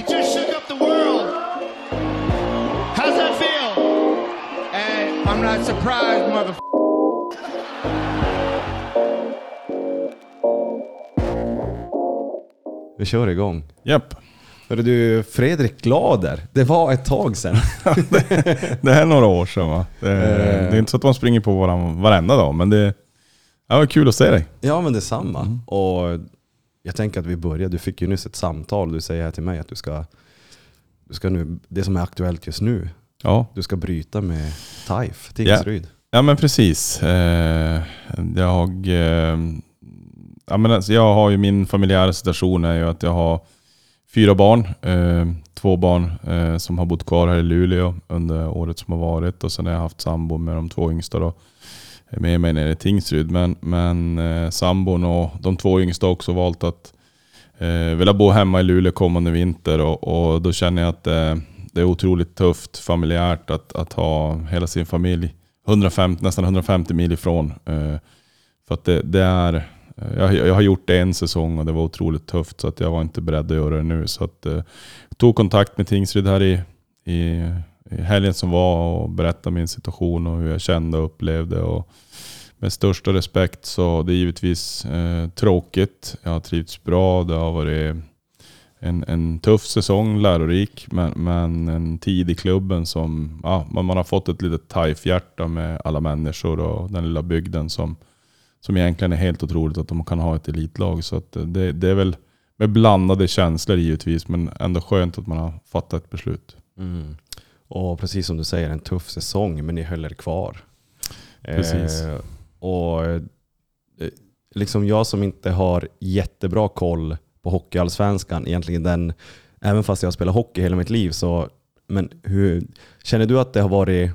You just shook up the world. How's that feel? Hey, I'm not surprised, mother. Vi kör igång. Japp. Hörru du, Fredrik Glader. Det var ett tag sedan. Det här är några år sedan va? Det, det är inte så att man springer på varandra varenda dag, men det, det var kul att se dig. ja men detsamma. Och jag tänker att vi börjar. Du fick ju nyss ett samtal. Du säger här till mig att du ska, du ska nu, det som är aktuellt just nu, Ja, du ska bryta med TAIF, Tingsryd. ja men precis. Eh, jag, eh, ja, men alltså, jag har ju min familjära situation är ju att jag har fyra barn. Eh, två barn som har bott kvar här i Luleå under året som har varit och sen har jag haft sambo med de två yngsta då, med mig nere i Tingsryd. Men, men eh, sambon och de två yngsta har också valt att eh, vilja bo hemma i Luleå kommande vinter och, och då känner jag att eh, det är otroligt tufft familjärt att, att ha hela sin familj 150, nästan 150 mil ifrån. Eh, för att det, det är, eh, jag, jag har gjort det en säsong och det var otroligt tufft så att jag var inte beredd att göra det nu. Så att, eh, jag tog kontakt med Tingsryd här i, i helgen som var och berättade min situation och hur jag kände och upplevde. Och med största respekt så det är givetvis eh, tråkigt. Jag har trivts bra. Det har varit en, en tuff säsong, lärorik, men, men en tid i klubben som ja, man, man har fått ett litet tajfhjärta med alla människor och den lilla bygden som, som egentligen är helt otroligt att de kan ha ett elitlag. Så att det, det är väl med blandade känslor givetvis, men ändå skönt att man har fattat ett beslut. Mm. Och precis som du säger, en tuff säsong, men ni höll er kvar. Precis. Eh, och eh, liksom jag som inte har jättebra koll på Hockeyallsvenskan, egentligen den, även fast jag har spelat hockey hela mitt liv, så men hur, känner du att det har varit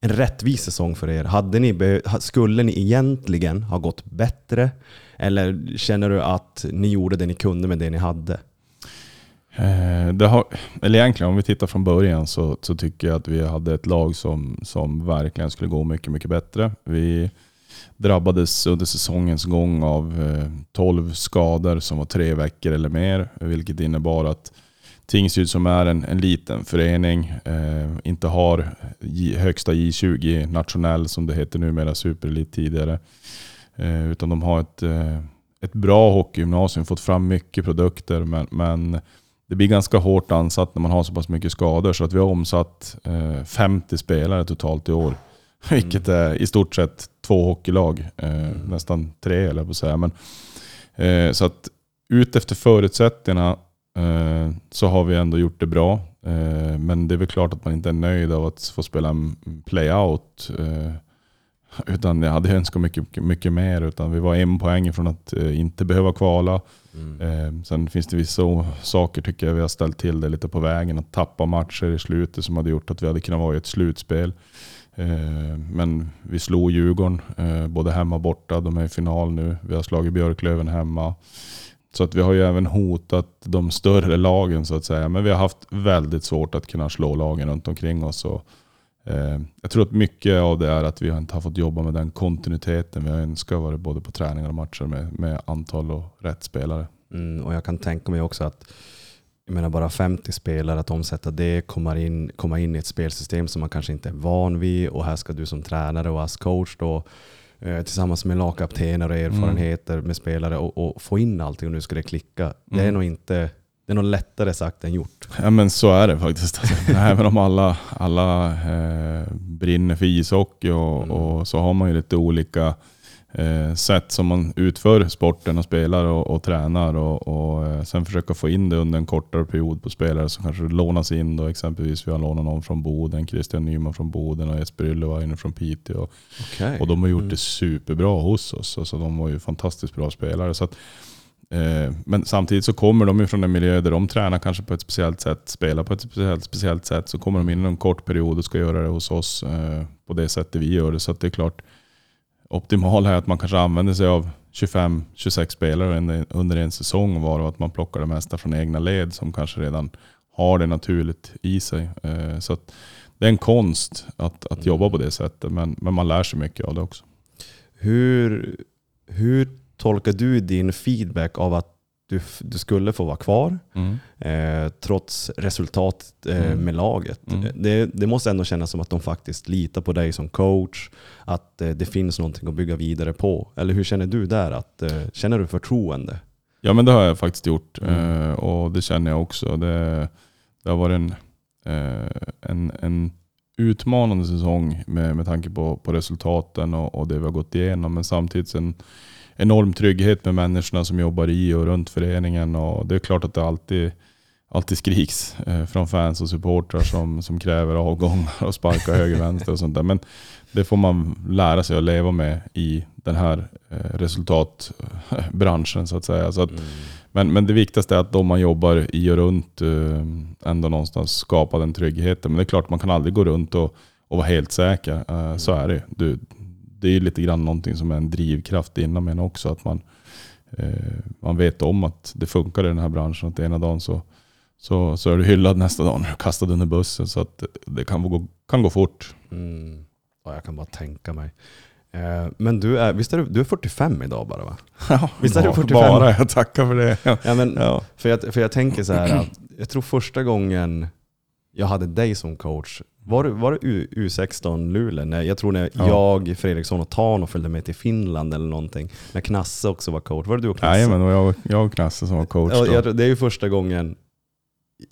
en rättvis säsong för er? Hade ni skulle ni egentligen ha gått bättre? Eller känner du att ni gjorde det ni kunde med det ni hade? Eh, det har, eller egentligen om vi tittar från början så, så tycker jag att vi hade ett lag som, som verkligen skulle gå mycket, mycket bättre. Vi drabbades under säsongens gång av eh, 12 skador som var tre veckor eller mer. Vilket innebar att Tingsryd som är en, en liten förening, eh, inte har J, högsta J20 nationell som det heter numera, superelit tidigare. Eh, utan de har ett, eh, ett bra hockeygymnasium, fått fram mycket produkter men, men det blir ganska hårt ansatt när man har så pass mycket skador. Så att vi har omsatt eh, 50 spelare totalt i år. Vilket är i stort sett två hockeylag. Eh, Nästan tre eller på att säga. Men, eh, så att ut efter förutsättningarna eh, så har vi ändå gjort det bra. Eh, men det är väl klart att man inte är nöjd av att få spela en playout. Utan jag hade önskat mycket, mycket mer. Utan vi var en poäng från att eh, inte behöva kvala. Eh, sen finns det vissa saker tycker jag vi har ställt till det lite på vägen. Att tappa matcher i slutet som hade gjort att vi hade kunnat vara i ett slutspel. Eh, men vi slog Djurgården eh, både hemma och borta. De är i final nu. Vi har slagit Björklöven hemma. Så att vi har ju även hotat de större lagen så att säga. Men vi har haft väldigt svårt att kunna slå lagen runt omkring oss. Och, jag tror att mycket av det är att vi inte har fått jobba med den kontinuiteten vi har önskat vara både på träningar och matcher med, med antal och rätt spelare. Mm, och jag kan tänka mig också att jag menar bara 50 spelare, att omsätta det, komma in, komma in i ett spelsystem som man kanske inte är van vid och här ska du som tränare och as coach då eh, tillsammans med lagkaptener och erfarenheter med spelare och, och få in allting och nu ska det klicka. Det är Mm. nog inte det är nog lättare sagt än gjort. Ja men så är det faktiskt. Alltså, även om alla, alla eh, brinner för ishockey och, och så har man ju lite olika eh, sätt som man utför sporten och spelar och, och tränar. Och, och eh, sen försöka få in det under en kortare period på spelare som kanske lånas in. Då, exempelvis vi har lånat någon från Boden, Christian Nyman från Boden och Jesper Yllevainen från Piteå. Okay. Och de har gjort det superbra hos oss. Alltså, de var ju fantastiskt bra spelare. Så att, men samtidigt så kommer de ju från en miljö där de tränar kanske på ett speciellt sätt, spelar på ett speciellt, speciellt sätt. Så kommer de in i en kort period och ska göra det hos oss eh, på det sättet vi gör det. Så att det är klart, optimala är att man kanske använder sig av 25-26 spelare under- en säsong var och att man plockar det mesta från egna led som kanske redan har det naturligt i sig. Eh, Så det är en konst att, att jobba på det sättet, men, men man lär sig mycket av det också. Hur, hur tolkar du din feedback av att du, du skulle få vara kvar Mm. eh, trots resultatet eh, Mm. med laget. Mm. Det, det måste ändå kännas som att de faktiskt litar på dig som coach, att eh, det finns någonting att bygga vidare på. Eller hur känner du där? Att, eh, känner du förtroende? Ja men det har jag faktiskt gjort Mm. eh, och det känner jag också. Det, det har varit en, eh, en, en utmanande säsong med, med tanke på, på resultaten och, och det vi har gått igenom. Men samtidigt en enorm trygghet med människorna som jobbar i och runt föreningen. Och det är klart att det alltid, alltid skriks eh, från fans och supportrar som, som kräver avgångar och sparkar höger vänster och sånt där. Men det får man lära sig att leva med i den här eh, resultatbranschen så att säga. Så att, men, men det viktigaste är att de man jobbar i och runt eh, ändå någonstans skapar den tryggheten. Men det är klart man kan aldrig gå runt och, och vara helt säker. Så är det ju. Det är lite grann någonting som är en drivkraft inom en också. Att man, eh, man vet om att det funkar i den här branschen. Att ena dagen så, så, så är du hyllad nästa dag när du kastad under bussen. Så att det kan gå, kan gå fort. Mm. Ja, jag kan bara tänka mig. Eh, men du är, visst är du, du är 45 idag bara va? Ja, Visst är du 45? Bara, jag tackar för det. Ja. Ja, men, Ja. för, jag, för jag tänker så här, att jag tror första gången jag hade dig som coach, var det, var det U, U16 Luleå? När, jag tror när Ja. jag, Fredriksson och Tano följde med till Finland eller någonting. När Knasse också var coach. Var det du och Knasse? Jajamän, och jag, jag och Knasse som var coach Ja, jag, det är ju första gången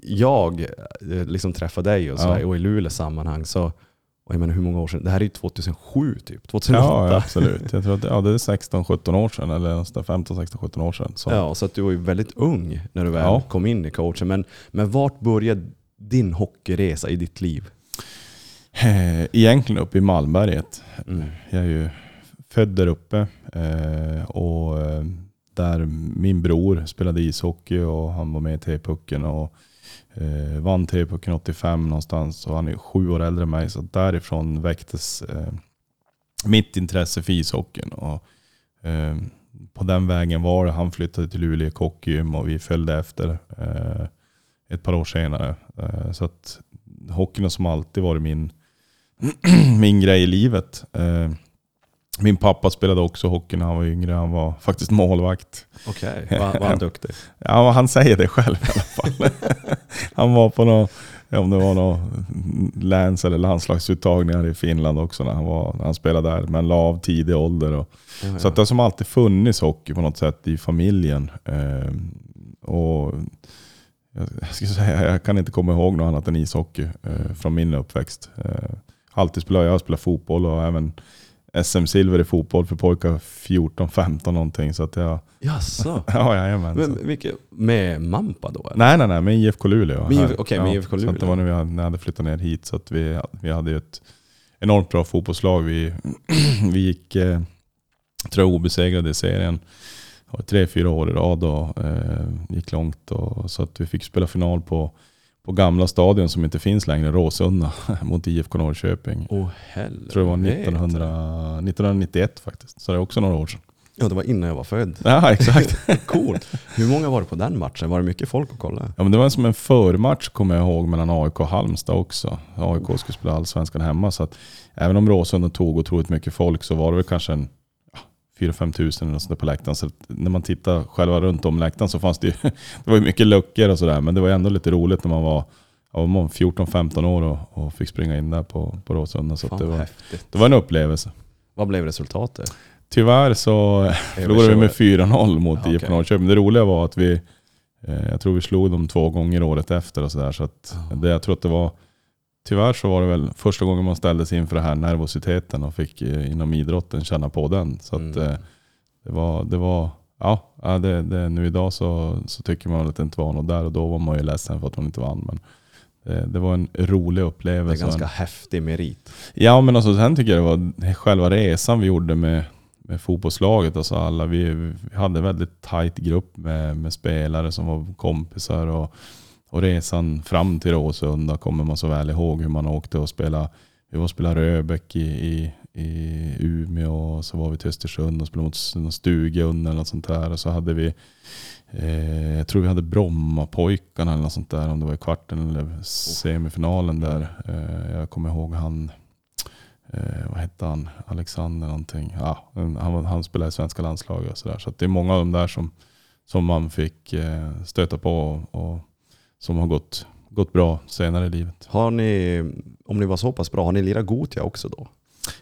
jag eh, liksom träffade dig och, så Ja. och i Luleås sammanhang. Så, och jag menar hur många år sedan? Det här är ju 2007 typ, 2008. Ja, absolut. Jag tror att ja, det är 16-17 år sedan, eller någonstans 15-16-17 år sedan. Så. Ja, så att du var ju väldigt ung när du väl Ja. kom in i coachen. Men, men vart började din hockeyresa i ditt liv? Eh, Egentligen uppe i Malmberget. Mm. Jag är ju född där uppe eh, och eh, där min bror spelade ishockey och han var med i T-pucken och vann T-pucken 85 någonstans och han är sju år äldre än mig så därifrån väcktes mitt intresse för ishockeyn. Och, på den vägen var det. Han flyttade till Luleå Hockeygym och vi följde efter ett par år senare. Så att hockeyn har som alltid varit min, min grej i livet. Eh, min pappa spelade också hockey när han var yngre. Han var faktiskt målvakt. Okej, var, var han duktig? Ja, han säger det själv i alla fall. han var på någon, om det var någon läns eller landslagsuttagningar i Finland också när han, var, när han spelade där. Men la av tidig ålder. Och, Ja, så att det har som alltid funnits hockey på något sätt i familjen. Eh, och jag, jag, ska säga, jag kan inte komma ihåg något annat än ishockey eh, från min uppväxt. Eh, alltid spelat, jag har spelat fotboll och även SM-silver i fotboll för pojkar 14-15 någonting. Så att jag, Jaså? ja, jajamän. Så- Men, vilket, med Mampa då? Eller? Nej, nej, nej, med IFK Luleå. Med Här. IF okej, med IFK Så att det Luleå. var när vi hade, när jag hade flyttat ner hit. Så att vi, vi hade ju ett enormt bra fotbollslag. Vi, vi gick, eh, tror jag, obesegrade i serien. Tre, fyra år i rad och eh, gick långt. Och, så att vi fick spela final på, på gamla stadion som inte finns längre, Råsunda, mot IFK Norrköping. Åh helvete. Jag tror det var 1900, 1991 faktiskt. Så det är också några år sedan. Ja, det var innan jag var född. Ja, exakt. Coolt. Hur många var det på den matchen? Var det mycket folk att kolla? Ja, men det var som en förmatch kommer jag ihåg mellan AIK och Halmstad också. AIK skulle spela allsvenskan hemma. Så att även om Råsunda tog otroligt mycket folk så var det väl kanske en 4-5 tusen något sånt där på läktaren. Så när man tittar själva runt om läktaren så fanns det ju det var ju mycket luckor och sådär. Men det var ändå lite roligt när man var var 14-15 år och, och fick springa in där på, på Råsunda. Så det, var, häftigt. det var en upplevelse. Vad blev resultatet? Tyvärr så förlorade vi med 4-0 mot Ja, IFK okej. Norrköping. Det roliga var att vi, eh, jag tror vi slog dem två gånger året efter och sådär. Så att Ja. det, jag tror att det var, tyvärr så var det väl första gången man ställdes inför den här nervositeten och fick eh, inom idrotten känna på den. Så att Mm. eh, det var, det var ja, det, det, nu idag så, så tycker man att det inte var något där och då var man ju ledsen för att man inte vann. Men det, det var en rolig Det är upplevelse. ganska En- häftig merit. Ja men alltså sen tycker jag det var själva resan vi gjorde med, med fotbollslaget. Alltså alla, vi, vi hade en väldigt tajt grupp med, med spelare som var kompisar. Och, och resan fram till Råsunda kommer man så väl ihåg hur man åkte och spelade. Vi var och spelade Röbäck i, i, i Umeå och så var vi till Östersund och spelade mot Stugun eller något sånt där. Och så hade vi, eh, jag tror vi hade Brommapojkarna eller något sånt där. Om det var i kvarten eller semifinalen där. Eh, jag kommer ihåg han, eh, vad hette han, Alexander någonting. Ja, han, han spelade i svenska landslaget och sådär. Så att det är många av de där som, som man fick eh, stöta på och, och som har gått, gått bra senare i livet. Har ni, om ni var så pass bra, har ni lirat Gotia också då?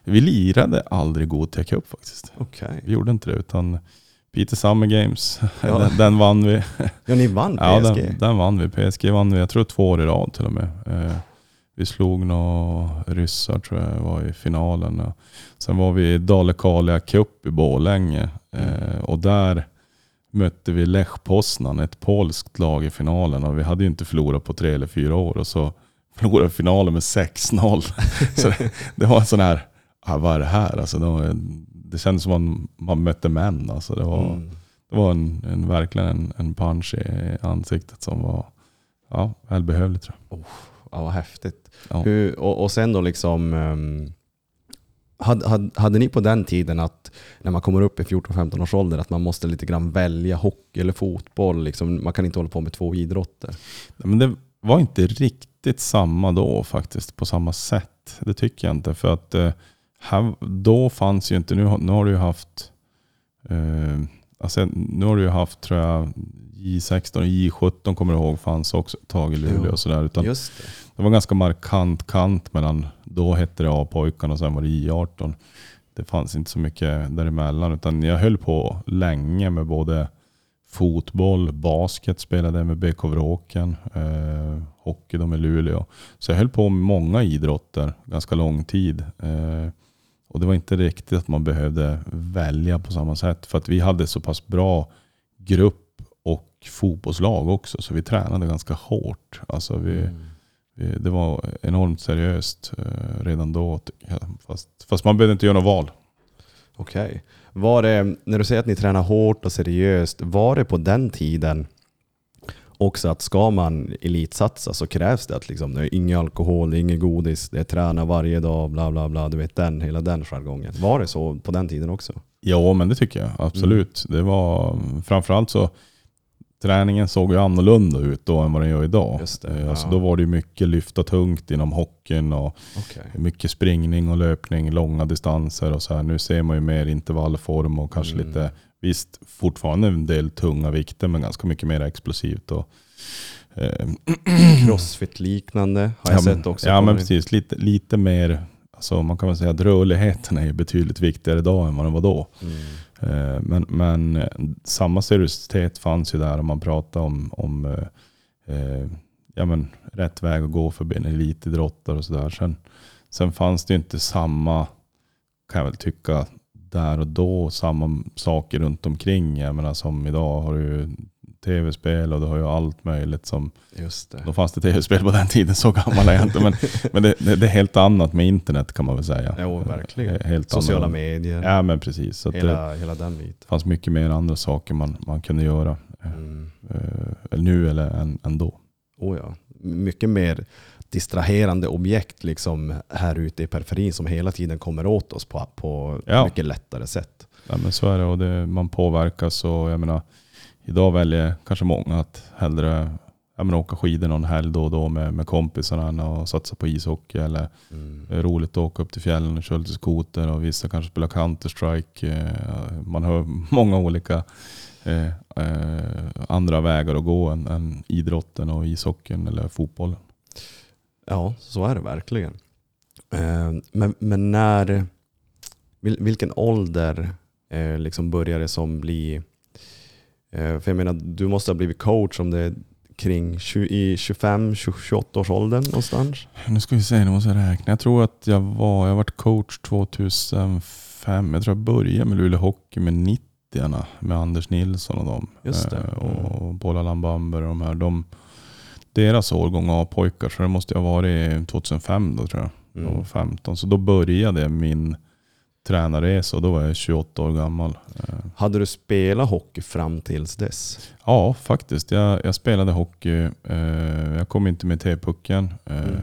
Vi lirade aldrig Gothia Cup faktiskt. Okej. Vi gjorde inte det utan Peter Summer Games, Ja. den, den vann vi. Ja, ni vann PSG. Ja, den, den vann vi. PSG vann vi, jag tror två år i rad till och med. Eh, vi slog några ryssar tror jag var i finalen. Sen var vi i Dalekarlia Cup i Borlänge eh, och där mötte vi Lech Poznan, ett polskt lag i finalen och vi hade ju inte förlorat på tre eller fyra år och så förlorade vi finalen med 6-0. så det, det var en sån här, ah, vad är det här? Alltså det, var, det kändes som man, man mötte män. Alltså det var, Mm. det var en, en, verkligen en, en punch i ansiktet som var ja, välbehövlig tror jag. Ja, vad häftigt. Ja. Hur, och, och sen då liksom, um, hade, hade, hade ni på den tiden att när man kommer upp i 14-15 års ålder att man måste lite grann välja hockey eller fotboll? Liksom, man kan inte hålla på med två idrotter. Men det var inte riktigt samma då faktiskt på samma sätt. Det tycker jag inte. För att eh, här, då fanns ju inte, nu, har- nu har du ju haft, eh, alltså, nu har du ju haft tror jag J16 och J17 kommer jag ihåg fanns också ett tag i Luleå och sådär. Utan Just det. Det var ganska markant kant mellan, då hette det A-pojkarna och sen var det J18. Det fanns inte så mycket däremellan utan jag höll på länge med både fotboll, basket spelade jag med BK Vråken, eh, hockey med Luleå. Så jag höll på med många idrotter ganska lång tid. Eh, och det var inte riktigt att man behövde välja på samma sätt för att vi hade så pass bra grupp och fotbollslag också så vi tränade ganska hårt. Alltså vi, Mm vi- det var enormt seriöst eh, redan då. Fast, fast man behövde inte göra något val. Okej. Var det, när du säger att ni tränar hårt och seriöst, var det på den tiden också att ska man elitsatsa så krävs det att liksom, det är ingen alkohol, inget godis, det är träna varje dag, bla bla bla, du vet den, hela den jargongen. Var det så på den tiden också? Ja, men det tycker jag absolut. Det var framförallt så träningen såg ju annorlunda ut då än vad den gör idag. Just det, Eh, Alltså ja. Då var det mycket lyfta tungt inom hockeyn och Okej. mycket springning och löpning, långa distanser och så här. Nu ser man ju mer intervallform och kanske Mm. lite, visst fortfarande en del tunga vikter men ganska mycket mer explosivt. Och, eh, Crossfit-liknande har jag ja, sett också. Ja men precis, lite, lite mer, alltså man kan väl säga att rörligheten är betydligt viktigare idag än vad den var då. Mm. Eh, Men, men eh, samma seriositet fanns ju där om man pratar om, om eh, eh, ja, men, rätt väg att gå för elitidrottare och sådär. Sen, sen fanns det ju inte samma, kan jag väl tycka, där och då, samma saker runt omkring. Jag menar som idag har du ju tv-spel och du har ju allt möjligt som Just det. då fanns det tv-spel på den tiden, så gammal är jag inte. Men, men det, det, det är helt annat med internet kan man väl säga. Jo, verkligen. Helt Sociala annorlunda. medier, Ja men precis. Så att det hela, hela den biten. fanns mycket mer andra saker man, man kunde göra. eh, Mm. eh, nu eller än, än då. Oh ja. Mycket mer distraherande objekt liksom här ute i periferin som hela tiden kommer åt oss på, på Ja. mycket lättare sätt. Ja, men så är det och det, man påverkas och jag menar, idag väljer kanske många att hellre jag menar, åka skidor någon helg då och då med, med kompisarna och satsa på ishockey. Eller Mm. det är roligt att åka upp till fjällen och köra lite skoter och vissa kanske spelar Counter-Strike. Eh, Man hör många olika eh, eh, andra vägar att gå än, än idrotten och ishockeyn eller fotbollen. Ja, så är det verkligen. Eh, Men, men när, vil- vilken ålder eh, liksom börjar det som bli, eh, för jag menar du måste ha blivit coach om det är kring 20, i 25-28 års åldern någonstans? Nu ska vi se, nu måste jag räkna. Jag tror att jag var, jag varit coach 2005. Jag tror jag började med Luleå Hockey med 90 med Anders Nilsson och dem. Just det. Eh, Och Bola Lambamber och de här. De, deras årgång av pojkar, så det måste jag ha varit 2005 då tror jag. Mm. 15. Så då började min tränarresa och då var jag 28 år gammal. Eh, Hade du spelat hockey fram tills dess? Ja, faktiskt. Jag, jag spelade hockey. Eh, jag kom inte med T-pucken. Eh, Mm.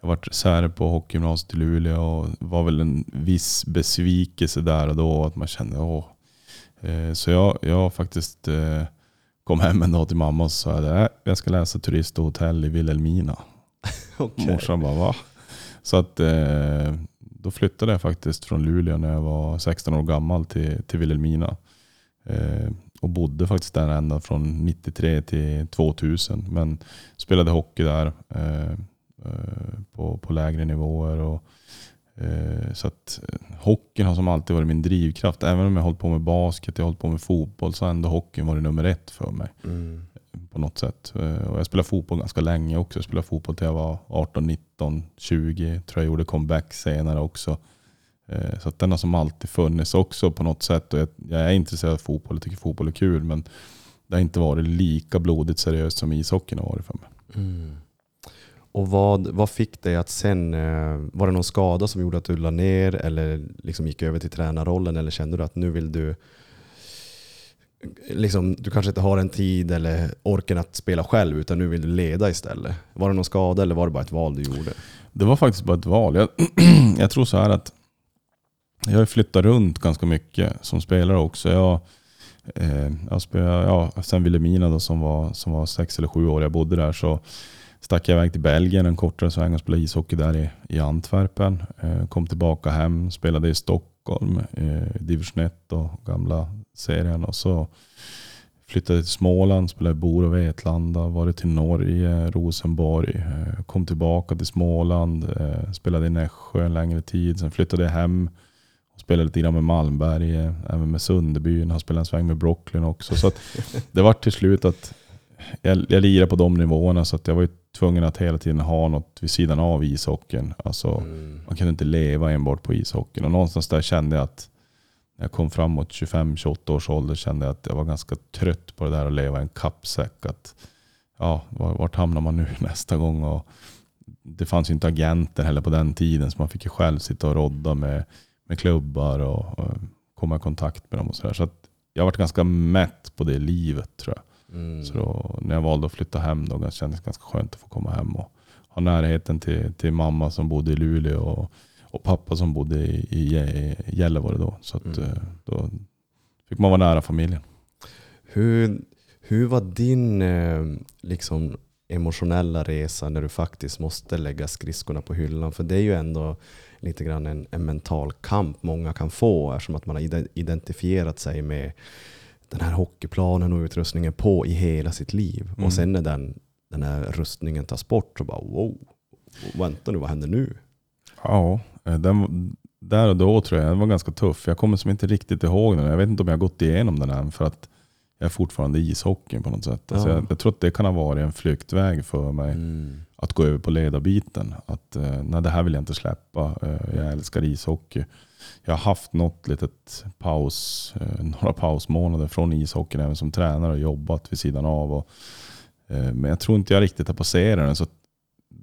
Jag var reserv på hockeygymnasiet i Luleå och var väl en viss besvikelse där och då. Att man kände åh. Eh, så jag, jag faktiskt kom hem en dag till mamma och sa att jag ska läsa turist och hotell i Vilhelmina. Okej. Morsan bara va? Så att då flyttade jag faktiskt från Luleå när jag var 16 år gammal till, till Vilhelmina. Eh, och bodde faktiskt där ända från 93 till 2000. Men spelade hockey där eh, eh, på, på lägre nivåer. Och, eh, så att eh, hockeyn har som alltid varit min drivkraft. Även om jag har hållit på med basket, jag har hållit på med fotboll, så har ändå hockeyn varit nummer ett för mig. Mm. På något sätt. Eh, och jag spelade fotboll ganska länge också. Jag spelade fotboll till jag var 18, 19, 20. Tror jag gjorde comeback senare också. Eh, så att den har som alltid funnits också på något sätt. Och jag, är intresserad av fotboll, och tycker fotboll är kul. Men det har inte varit lika blodigt seriöst som ishockeyn har varit för mig. Mm. Och vad, vad fick dig att sen, eh, var det någon skada som gjorde att du la ner eller liksom gick över till tränarrollen eller kände du att nu vill du, liksom, du kanske inte har en tid eller orken att spela själv utan nu vill du leda istället? Var det någon skada eller var det bara ett val du gjorde? Det var faktiskt bara ett val. Jag, jag tror så här att jag har flyttat runt ganska mycket som spelare också. Jag, eh, jag spelade, ja, sen Vilhelmina då, som, var, som var sex eller sju år jag bodde där så stack jag iväg till Belgien en kortare sväng och spelade ishockey där i, i Antwerpen. Eh, kom tillbaka hem, spelade i Stockholm, eh, division 1 och gamla serien. Och så flyttade till Småland, spelade i Bor och Vetlanda, varit till Norge, Rosenborg. Eh, kom tillbaka till Småland, eh, spelade i Nässjö en längre tid. Sen flyttade jag hem och spelade lite grann med Malmberg, även med Sunderbyn. Har spelat en sväng med Brooklyn också. Så det var till slut att jag, jag lirade på de nivåerna så att jag var ju tvungen att hela tiden ha något vid sidan av ishockeyn. Alltså, Mm. Man kunde inte leva enbart på ishockeyn. Och någonstans där kände jag att när jag kom framåt 25-28 års ålder kände jag att jag var ganska trött på det där att leva i en kappsäck. Att, ja, var- vart hamnar man nu nästa gång? Och det fanns ju inte agenter heller på den tiden så man fick ju själv sitta och rodda med, med klubbar och, och komma i kontakt med dem. och Så, där. så jag varit ganska mätt på det livet tror jag. Mm. Så då, när jag valde att flytta hem då kändes det ganska skönt att få komma hem och ha närheten till, till mamma som bodde i Luleå och, och pappa som bodde i, i Gä- Gällivare då. Så att, Mm. eh, då fick man vara nära familjen. Hur, hur var din eh, liksom, emotionella resa när du faktiskt måste lägga skridskorna på hyllan? För det är ju ändå lite grann en, en mental kamp många kan få eftersom att man har ide- identifierat sig med den här hockeyplanen och utrustningen på i hela sitt liv. Mm. Och sen när den, den här rustningen tas bort så bara wow, vänta nu vad händer nu? Ja, den, där och då tror jag den var ganska tuff. Jag kommer som inte riktigt ihåg den. Jag vet inte om jag har gått igenom den än för att jag är fortfarande i ishockeyn på något sätt. Alltså Ja. jag, jag tror att det kan ha varit en flyktväg för mig. Mm. att gå över på ledarbiten. Att, eh, nej, det här vill jag inte släppa. Eh, jag älskar ishockey. Jag har haft något litet paus, eh, några pausmånader från ishockeyn även som tränare och jobbat vid sidan av. Och, eh, men jag tror inte jag riktigt har passerat den. Så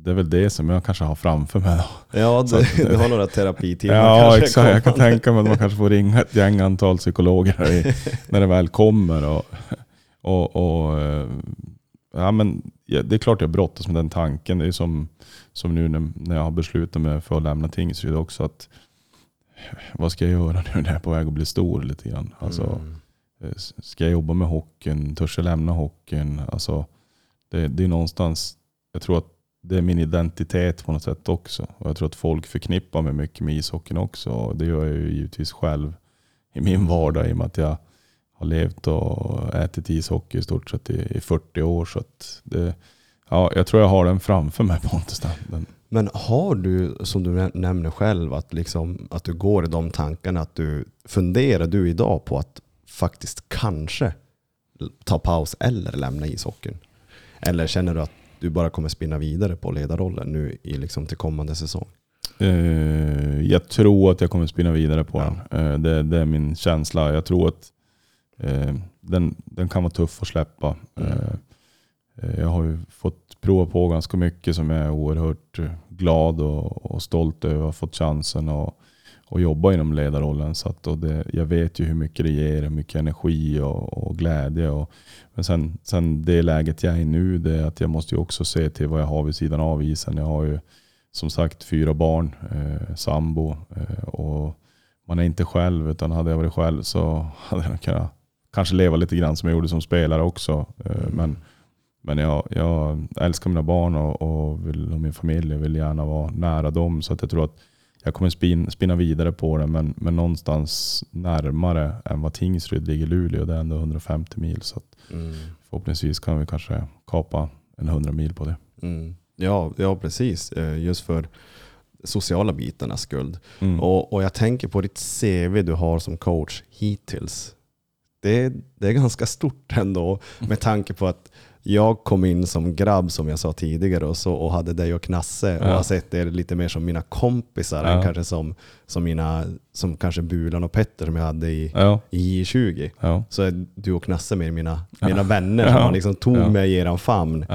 det är väl det som jag kanske har framför mig. Då. Ja, det, att- du har några terapitimmar Ja, kanske exakt. Jag kan tänka mig att man kanske får ringa ett gäng antal psykologer i, när det väl kommer. Och, och, och, eh, ja, men, det är klart jag brottas med den tanken. Det är som, som nu när, när jag har beslutat mig för att lämna Tingsryd också. Att, vad ska jag göra nu när jag är på väg att bli stor lite grann? Alltså, Mm. Eh, Ska jag jobba med hockeyn? Törs jag lämna hockeyn? Alltså, det, det är någonstans, jag tror att det är min identitet på något sätt också. Och jag tror att folk förknippar mig mycket med ishockeyn också. Och det gör jag ju givetvis själv i min vardag i och med att jag har levt och ätit ishockey i stort sett i, i 40 år. Så att det, ja, jag tror jag har den framför mig Pontus. Den, Men har du, som du nämner själv, att, liksom, att du går i de tankarna, att du funderar du idag på att faktiskt kanske ta paus eller lämna ishockeyn? Eller känner du att du bara kommer spinna vidare på ledarrollen nu i liksom till kommande säsong? Eh, jag tror att jag kommer spinna vidare på Ja. den. Eh, det, det är min känsla. Jag tror att eh, den, den kan vara tuff att släppa. Mm. Eh, jag har ju fått prova på ganska mycket som jag är oerhört glad och, och stolt över. Jag har fått chansen att, att jobba inom ledarrollen. Så att, och det, jag vet ju hur mycket det ger, hur mycket energi och, och glädje. Och, men sen, sen det läget jag är i nu, det är att jag måste ju också se till vad jag har vid sidan av isen. Jag har ju som sagt fyra barn, eh, sambo eh, och man är inte själv utan hade jag varit själv så hade jag kunnat kanske leva lite grann som jag gjorde som spelare också. Eh, men men jag, jag älskar mina barn och, och, vill, och min familj. Jag vill gärna vara nära dem. Så att jag tror att jag kommer spin, spinna vidare på det, men, men någonstans närmare än vad Tingsryd ligger Luleå. Det är ändå 150 mil. Så att Mm. förhoppningsvis kan vi kanske kapa en 100 mil på det. Mm. Ja, ja, precis. Eh, Just för sociala bitarnas skull. Mm. Och, och jag tänker på ditt CV du har som coach hittills. Det, det är ganska stort ändå med tanke på att jag kom in som grabb som jag sa tidigare och, så, och hade dig och Knasse och Ja. har sett er lite mer som mina kompisar Ja. än kanske som, som, mina, som kanske Bulan och Petter som jag hade i, Ja, i J20. ja, Så är du och Knasse mer mina, mina vänner som man liksom tog mig i eran famn.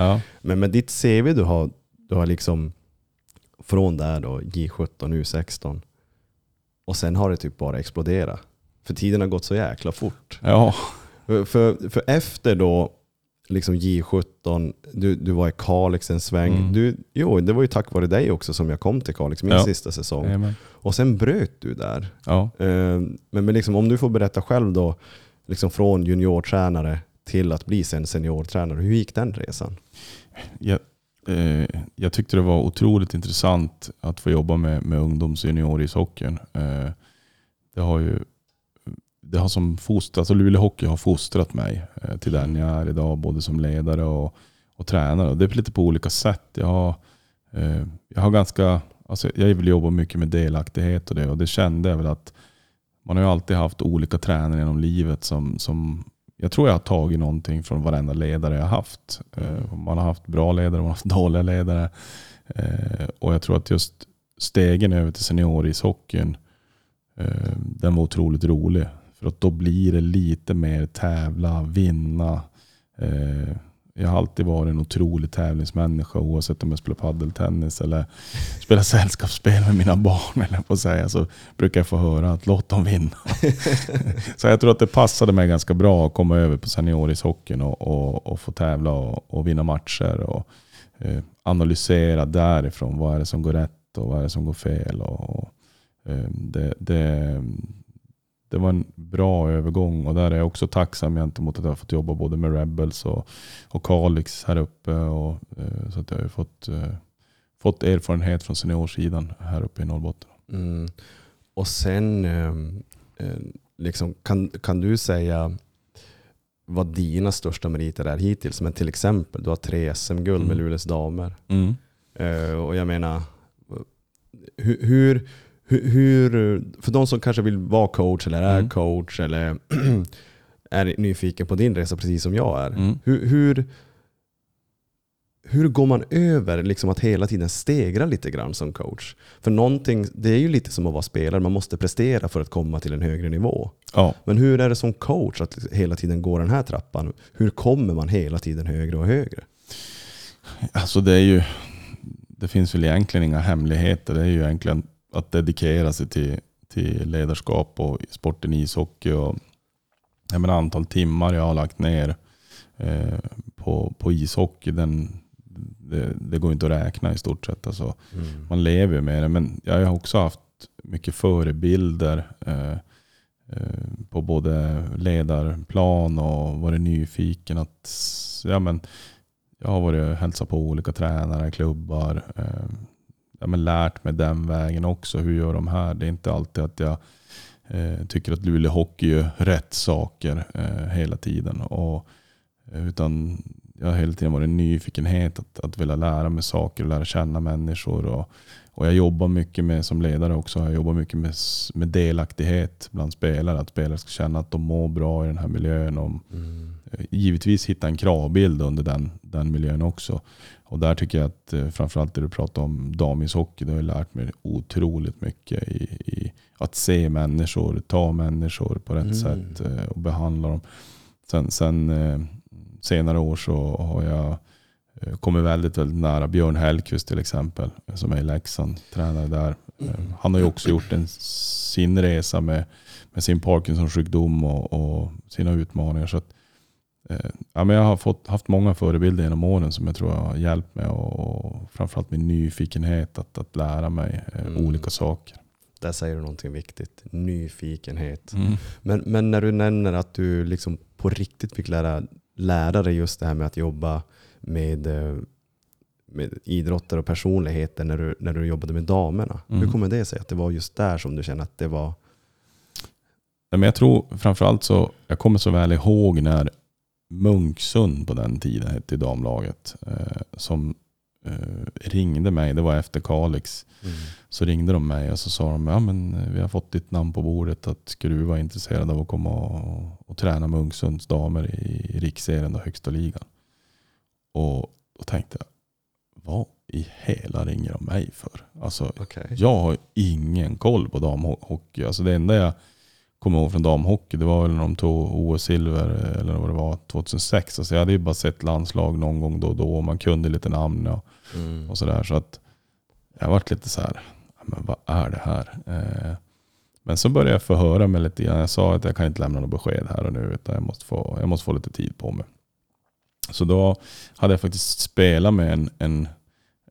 Men med ditt CV du har, du har liksom från där då, J17, U16 och sen har det typ bara exploderat. För tiden har gått så jäkla fort. för, för efter då liksom J17, du, du var i Kalix en sväng. Mm. Du, jo, det var ju tack vare dig också som jag kom till Kalix, min Ja. sista säsong. Jajamän. Och sen bröt du där. ja. Eh, Men, men liksom, om du får berätta själv då, liksom från juniortränare till att bli sen seniortränare. Hur gick den resan? jag, eh, jag tyckte det var otroligt intressant att få jobba med, med ungdoms och juniorishockeyn. Eh, det har ju det har som fostrat, alltså Luleå Hockey har fostrat mig eh, till den jag är idag, både som ledare och, och tränare. Det är lite på olika sätt. Jag har, eh, jag har ganska, alltså jag vill jobba mycket med delaktighet och det. Och det kände jag väl att man har ju alltid haft olika tränare genom livet som, som jag tror jag har tagit någonting från varenda ledare jag har haft. Eh, man har haft bra ledare, man har haft dåliga ledare. Och jag tror att just stegen över till seniorishockeyn, den var otroligt rolig. För att då blir det lite mer tävla, vinna. Eh, Jag har alltid varit en otrolig tävlingsmänniska oavsett om jag spelar paddeltennis eller spelar sällskapsspel med mina barn. Eller på säga, så brukar jag få höra att låt dem vinna. så jag tror att det passade mig ganska bra att komma över på seniorishockeyn och, och, och få tävla och, och vinna matcher. Och, eh, analysera därifrån. Vad är det som går rätt och vad är det som går fel. Och, och, eh, det, det, det var en bra övergång och där är jag också tacksam gentemot att jag har fått jobba både med Rebels och, och Kalix här uppe. Och, eh, så att jag har ju fått, eh, fått erfarenhet från seniorsidan här uppe i Norrbotten. Mm. Och sen, eh, eh, liksom, kan, kan du säga vad dina största meriter är hittills? Men till exempel, du har tre SM-guld med Mm. Luleås damer. Eh, och jag menar, hur, hur, hur, hur, för de som kanske vill vara coach eller är Mm. coach eller är nyfiken på din resa precis som jag är. Mm. Hur, hur, hur går man över liksom att hela tiden stegra lite grann som coach? För någonting, det är ju lite som att vara spelare, man måste prestera för att komma till en högre nivå. Ja. Men hur är det som coach att hela tiden gå den här trappan? Hur kommer man hela tiden högre och högre? Alltså det är ju, det finns väl egentligen inga hemligheter. Det är ju egentligen att dedikera sig till, till ledarskap och sporten ishockey. Och, jag menar, antal timmar jag har lagt ner eh, på, på ishockey, den, det, det går inte att räkna i stort sett. Alltså, man lever ju med det. Men jag har också haft mycket förebilder eh, eh, på både ledarplan och varit nyfiken. att ja, men, Jag har varit och hälsat på olika tränare, klubbar. Ja, men lärt mig den vägen också. Hur gör de här? Det är inte alltid att jag eh, tycker att Luleå Hockey gör rätt saker eh, hela tiden. Och, eh, utan jag har hela tiden varit en nyfikenhet att, att vilja lära mig saker och lära känna människor. Och, och jag jobbar mycket med, som ledare också, jag jobbar mycket med, med delaktighet bland spelare. Att spelare ska känna att de mår bra i den här miljön. Och, eh, givetvis hitta en kravbild under den, den miljön också. Och där tycker jag att eh, framförallt det du pratar om damishockey, det har jag lärt mig otroligt mycket i, i att se människor, ta människor på rätt Mm. sätt eh, och behandla dem. Sen, sen eh, senare år så har jag kommit väldigt, väldigt nära Björn Hellkvist till exempel, som är i Leksand, tränare där. Han har ju också gjort en, sin resa med, med sin Parkinson-sjukdom och, och sina utmaningar. Så att, ja, men jag har fått, haft många förebilder genom åren som jag tror har hjälpt mig och, och framförallt min nyfikenhet att, att lära mig eh, Mm. olika saker. Där säger du någonting viktigt. Nyfikenhet. Mm. Men, men när du nämner att du liksom på riktigt fick lära, lära dig just det här med att jobba med, eh, med idrottare och personligheter när du, när du jobbade med damerna. Mm. Hur kommer det sig att det var just där som du kände att det var... Men jag tror framförallt så, jag kommer så väl ihåg när Munksund på den tiden hette damlaget. Eh, som eh, ringde mig, det var efter Kalix. Så ringde de mig och så sa de, ja men eh, vi har fått ditt namn på bordet att skulle du vara intresserad av att komma och, och träna Munksunds damer i riksserien, då, högsta ligan. Och då tänkte jag, vad i hela ringer de mig för? Alltså Okej. jag har ingen koll på damhockey. Alltså det enda jag kommer ihåg från damhockey det var väl när de tog OS-silver eller vad det var 2006. Alltså jag hade ju bara sett landslag någon gång då och då och man kunde lite namn och, Mm. och sådär. Så att jag varit lite så här, "Ja, men vad är det här? Eh, men så började jag förhöra mig lite grann. Jag sa att jag kan inte lämna något besked här och nu utan jag måste få, jag måste få lite tid på mig. Så då hade jag faktiskt spelat med en, en,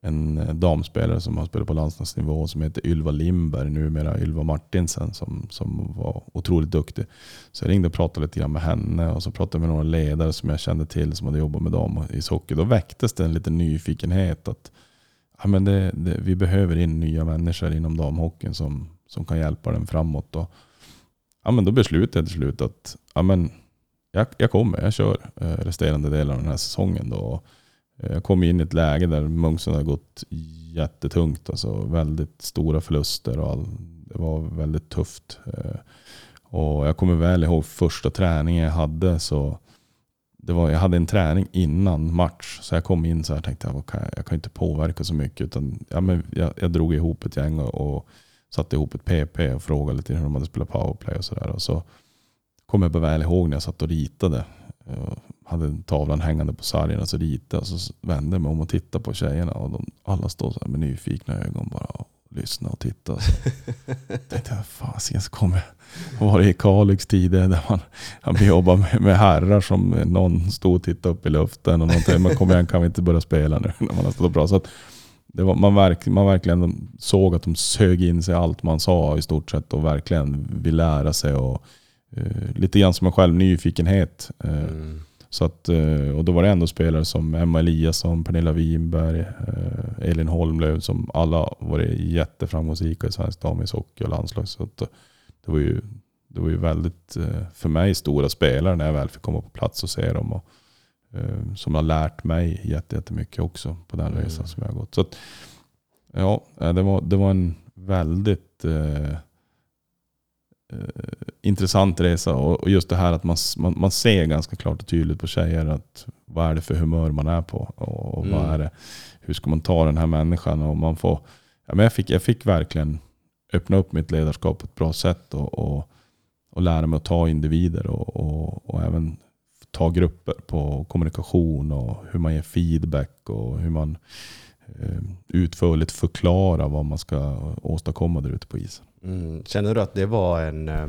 en eh, damspelare som har spelat på landslagsnivå som heter Ylva Lindberg, numera Ylva Martinsen som, som var otroligt duktig. Så jag ringde och pratade lite grann med henne och så pratade jag med några ledare som jag kände till som hade jobbat med damishockey. Då väcktes det en liten nyfikenhet att ja, men det, det, vi behöver in nya människor inom damhockeyn som, som kan hjälpa den framåt. Och, ja, men då beslutade jag till slut att ja, men jag, jag kommer, jag kör eh, resterande delen av den här säsongen. Då. Eh, jag kom in i ett läge där Munksund har gått jättetungt. Alltså väldigt stora förluster och all, det var väldigt tufft. Eh, och jag kommer väl ihåg första träningen jag hade. så det var, jag hade en träning innan match. Så jag kom in så här och tänkte jag, kan jag, jag kan inte påverka så mycket. Utan, ja, men jag, jag drog ihop ett gäng och, och satte ihop ett PP och frågade lite hur de hade spelat powerplay och sådär. Och så kommer jag väl ihåg när jag satt och ritade. Jag hade tavlan hängande på sargen och så ritade. Så vände jag mig om och tittade på tjejerna. Och de, alla stod så här med nyfikna ögon bara och lyssnade och tittade. Så tänkte jag, fasiken så kommer jag var det i Kalix tider där man, man jobbar med, med herrar som någon stod och tittade upp i luften och någonting. Men kom igen, kan vi inte börja spela nu när man har stått bra. Så att det var, man, verk, man verkligen såg att de sög in sig allt man sa i stort sett och verkligen vill lära sig. Och, eh, lite grann som en själv nyfikenhet. Eh, Mm. så att, eh, och då var det ändå spelare som Emma Eliasson, Pernilla Winberg, eh, Elin Holmlöv som alla varit jätteframgångsrika i svensk damishockey och landslag. Så att, eh, det, var ju, det var ju väldigt, eh, för mig, stora spelare när jag väl fick komma på plats och se dem. Och, eh, som har lärt mig jätte- jättemycket också på den Mm. resan som jag har gått. Så att, ja, eh, det var, det var en väldigt eh, eh, intressant resa. Och, just det här att man, man, man ser ganska klart och tydligt på tjejer att vad är det för humör man är på. Och, och vad Mm. är det, hur ska man ta den här människan. Och man får, ja, men jag, fick, jag fick verkligen öppna upp mitt ledarskap på ett bra sätt. Och, och, och lära mig att ta individer och, och, och även ta grupper på kommunikation och hur man ger feedback och hur man eh, utförligt förklarar vad man ska åstadkomma där ute på isen. Mm. Känner du att det var en... eh,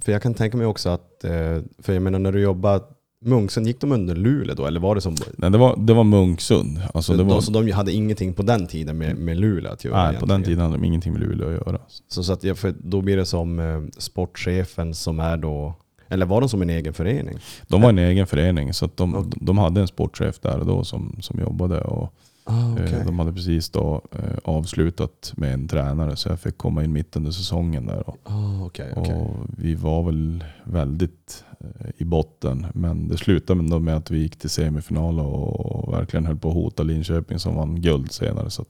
För jag kan tänka mig också att, eh, för jag menar när du jobbade, Munksen, gick de under Luleå då? Eller var det som... Nej, det, var, det var Munksund. Alltså det var, de, så de hade ingenting på den tiden med, med Luleå att göra? nej, på den egentligen. tiden hade de ingenting med Luleå att göra. Så, så att för då blir det som eh, sportchefen som är då, eller var de som en egen förening? De var en egen förening så de, Okej. de hade en sportchef där och då som, som jobbade. Och, Ah, eh, De hade precis då eh, avslutat med en tränare så jag fick komma in mitt under säsongen där. Och, ah, okej. och vi var väl väldigt eh, i botten. Men det slutade ändå med att vi gick till semifinal och verkligen höll på att hota Linköping som vann guld senare. Så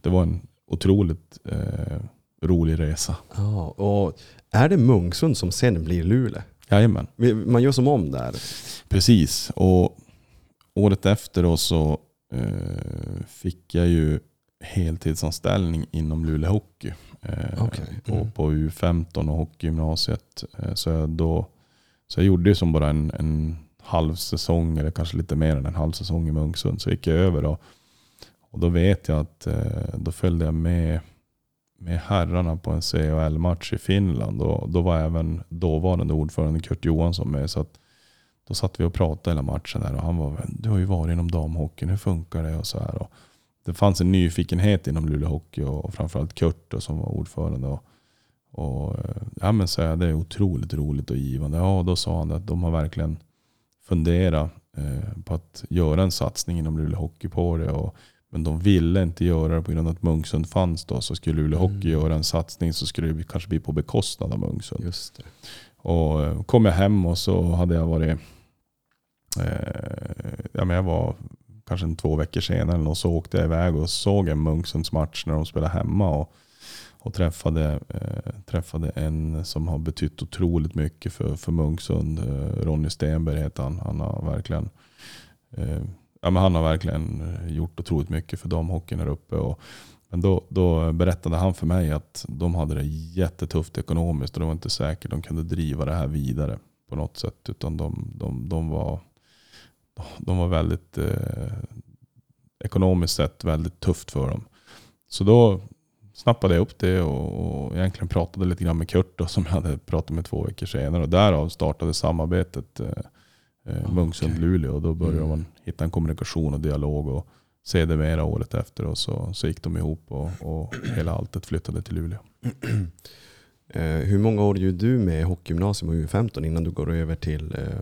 det var en otroligt eh, rolig resa. Ja, och är det Munksund som sen blir Luleå? Jajamän. Man gör som om där. Precis. Och året efter då så eh, fick jag ju heltidsanställning inom Luleå Hockey. Eh, på, Mm. på U15 och hockeygymnasiet. Eh, så, jag då, så jag gjorde ju som bara en, en halv säsong eller kanske lite mer än en halv säsong i Munksund. Så gick jag över då. Och då vet jag att eh, då följde jag med, med herrarna på en CHL-match i Finland. Och då var även dåvarande ordförande Kurt Johansson med. Så att då satt vi och pratade hela matchen där och han var du har ju varit inom damhockeyn, hur funkar det? Och så här. Och det fanns en nyfikenhet inom Luleå Hockey och framförallt Kurt då, som var ordförande. Och, och, eh, ja, men så här, det är otroligt roligt och givande. Ja, och då sa han att de har verkligen funderat eh, på att göra en satsning inom Luleå Hockey på det. Och, men de ville inte göra det på grund av att Munksund fanns då. Så skulle Luleå Hockey Mm. göra en satsning så skulle det kanske bli på bekostnad av Munksund. Just det. Och eh, kom jag hem och så hade jag varit, eh, ja men jag var kanske en två veckor senare och så åkte jag iväg och såg en Munksunds match när de spelade hemma. Och, och träffade, eh, träffade en som har betytt otroligt mycket för, för Munksund. Eh, Ronny Stenberg heter han. Han har verkligen eh, ja, men han har verkligen eh, gjort otroligt mycket för damhockeyn här uppe. Och, men då, då berättade han för mig att de hade det jättetufft ekonomiskt och det var inte säkert de kunde driva det här vidare på något sätt. Utan de, de, de, var, de var väldigt, eh, ekonomiskt sett väldigt tufft för dem. Så då snappade jag upp det och, och egentligen pratade lite grann med Kurt då, som jag hade pratat med två veckor senare. Och därav startade samarbetet eh, eh, Munksund-Luleå. Och då började Mm. man hitta en kommunikation och dialog. Och sedermera året efter och så, så gick de ihop och, och hela alltet flyttade till Luleå. Eh, hur många år gjorde du med hockeygymnasium och U15 innan du går över till, eh,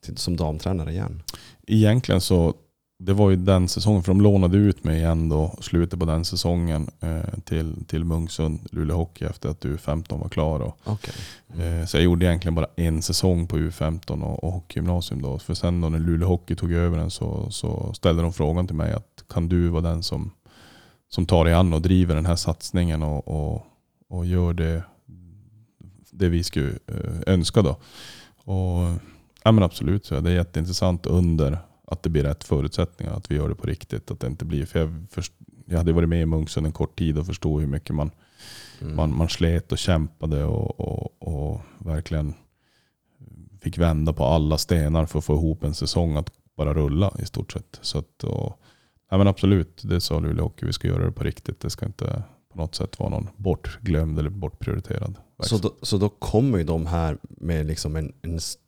till som damtränare igen? Egentligen så, det var ju den säsongen, för de lånade ut mig igen då, slutet på den säsongen eh, till, till Munksund, Luleå Hockey efter att U15 var klar. Och, Okej. Eh, Så jag gjorde egentligen bara en säsong på U15 och, och hockeygymnasium då. För sen då när Luleå Hockey tog över den så, så ställde de frågan till mig att kan du vara den som, som tar dig an och driver den här satsningen och, och, och gör det, det vi skulle eh, önska då. Och, ja men absolut, så det är jätteintressant under att det blir rätt förutsättningar, att vi gör det på riktigt. Att det inte blir, för jag, först, jag hade varit med i Munksund en kort tid och förstod hur mycket man Mm. man, man slet och kämpade och, och, och verkligen fick vända på alla stenar för att få ihop en säsong att bara rulla i stort sett. Så att, och, ja, men absolut, det sa Luleå Hockey, vi ska göra det på riktigt. Det ska inte på något sätt vara någon bortglömd eller bortprioriterad Så, då, så då kommer ju de här med, liksom en, en, s-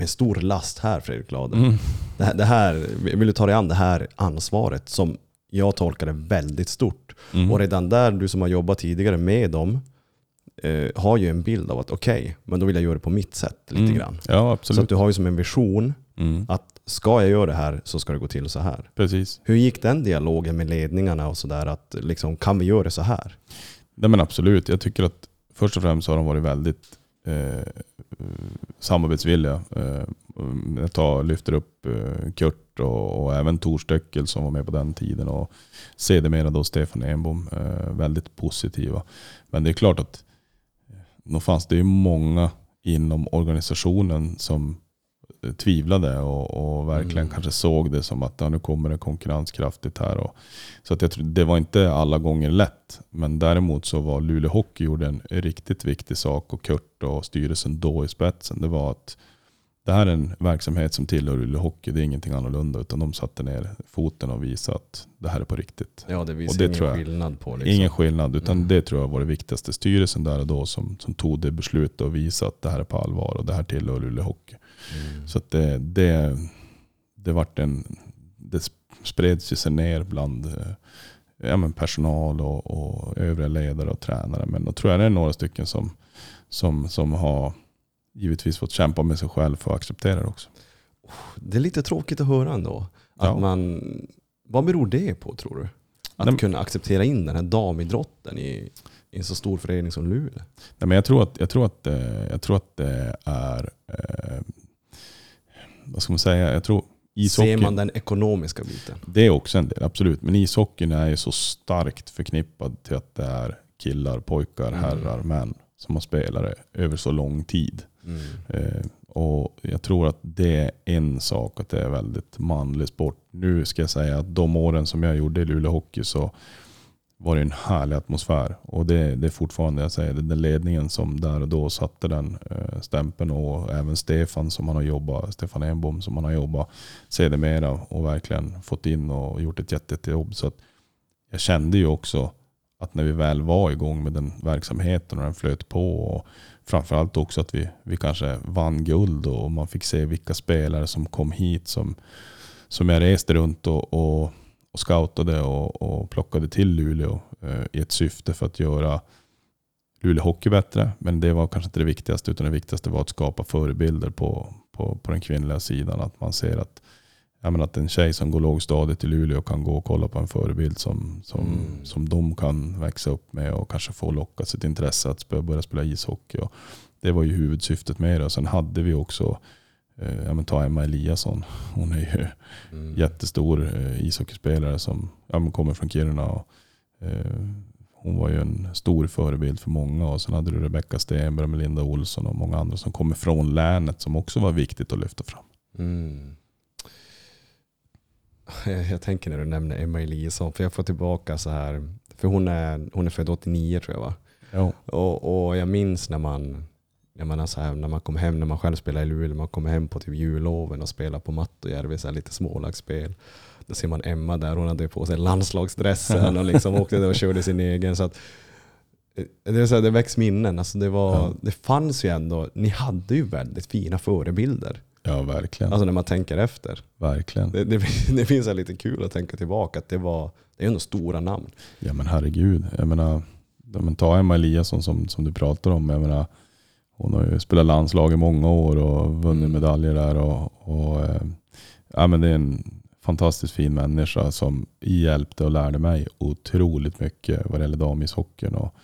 med stor last här Fredrik Glader. Mm. Det, här- det här, vill du ta dig an det här ansvaret som jag tolkar det väldigt stort. Mm. Och redan där, du som har jobbat tidigare med dem, eh, har ju en bild av att okej, men då vill jag göra det på mitt sätt lite Mm. grann. Ja, Så du har ju som en vision Mm. att ska jag göra det här så ska det gå till så här. Precis. Hur gick den dialogen med ledningarna och sådär? Att liksom, kan vi göra det så här? Nej, men absolut. Jag tycker att först och främst har de varit väldigt eh, eh samarbetsvilliga. Eh, jag tar, lyfter upp eh, Kurt och, och även Tor Stöckel som var med på den tiden. Och sedermera då Stefan Enbom. Eh, väldigt positiva. Men det är klart att eh, nog fanns det ju många inom organisationen som tvivlade och, och verkligen Mm. kanske såg det som att ja, nu kommer det konkurrenskraftigt här. Och, så att jag tror, det var inte alla gånger lätt. Men däremot så var Luleå Hockey gjorde en riktigt viktig sak och Kurt och styrelsen då i spetsen. Det var att det här är en verksamhet som tillhör Luleå Hockey. Det är ingenting annorlunda. Utan de satte ner foten och visade att det här är på riktigt. Ja, det Och visar det ingen tror jag. skillnad på. Liksom. Ingen skillnad. Utan Mm. det tror jag var det viktigaste. Styrelsen där och då som, som tog det beslutet och visade att det här är på allvar. Och det här tillhör Luleå Hockey. Mm. Så att det, det, det, vart en, det spreds ju sig ner bland eh, ja, men personal och, och övriga ledare och tränare. Men då tror jag det är några stycken som, som, som har givetvis fått kämpa med sig själv för att acceptera det också. Det är lite tråkigt att höra ändå. Att Ja. man, vad beror det på tror du? Att Nej, kunna acceptera in den här damidrotten i, i en så stor förening som Luleå? Nej, men jag, tror att, jag, tror att, eh, jag tror att det är, eh, vad ska man säga, jag tror ishockey, Ser man den ekonomiska biten? det är också en del, absolut. Men ishockeyn är ju så starkt förknippad till att det är killar, pojkar, Mm. herrar, män som har spelat det över så lång tid. Mm. Eh, och Jag tror att det är en sak, att det är väldigt manlig sport. Nu ska jag säga att de åren som jag gjorde i Luleå Hockey så var det en härlig atmosfär. Och det, det är fortfarande, jag säger det, den ledningen som där och då satte den eh, stämpeln och även Stefan som han har jobbat, Stefan Enbom som han har jobbat sedermera och verkligen fått in och gjort ett jättejobb. Så att jag kände ju också att när vi väl var igång med den verksamheten och den flöt på och framförallt också att vi, vi kanske vann guld och man fick se vilka spelare som kom hit som, som jag reste runt och, och, och scoutade och, och plockade till Luleå eh, i ett syfte för att göra Luleå Hockey bättre. Men det var kanske inte det viktigaste utan det viktigaste var att skapa förebilder på, på, på den kvinnliga sidan. Att man ser att menar att en tjej som går lågstadiet i Luleå kan gå och kolla på en förebild som, som, Mm. som de kan växa upp med och kanske få locka sitt intresse att börja spela ishockey. Och det var ju huvudsyftet med det. Och sen hade vi också, ja men ta Emma Eliasson. Hon är ju Mm. jättestor eh, ishockeyspelare som ja, kommer från Kiruna. Och, eh, hon var ju en stor förebild för många. Och sen hade du Rebecka Stenberg, Melinda Olsson och många andra som kommer från länet som också var viktigt att lyfta fram. Mm. Jag, jag tänker när du nämner Emma Eliasson, för jag får tillbaka så här, för hon är, hon är född 89 tror jag va? Ja. Och, och jag minns när man, man, är så här, när man kom hem, när man själv spelade i Luleå, man kom hem på typ julloven och spelade på Mattojärvi, så här lite smålagsspel. Då ser man Emma där, hon hade på sig landslagsdressen och liksom åkte där och körde sin egen. Så att, eh, det, är så här, det väcks minnen. Alltså det, var, Ja. det fanns ju ändå, ni hade ju väldigt fina förebilder. ja, verkligen. Alltså när man tänker efter. verkligen. Det, det, det finns här lite kul att tänka tillbaka att det var, det är ändå stora namn. Ja men herregud. Jag menar, men ta Emma Eliasson som, som du pratar om. Jag menar, hon har ju spelat landslag i många år och vunnit Mm. medaljer där. Och, och, eh, ja, men det är en fantastiskt fin människa som hjälpte och lärde mig otroligt mycket vad det gäller damishockeyn. Och,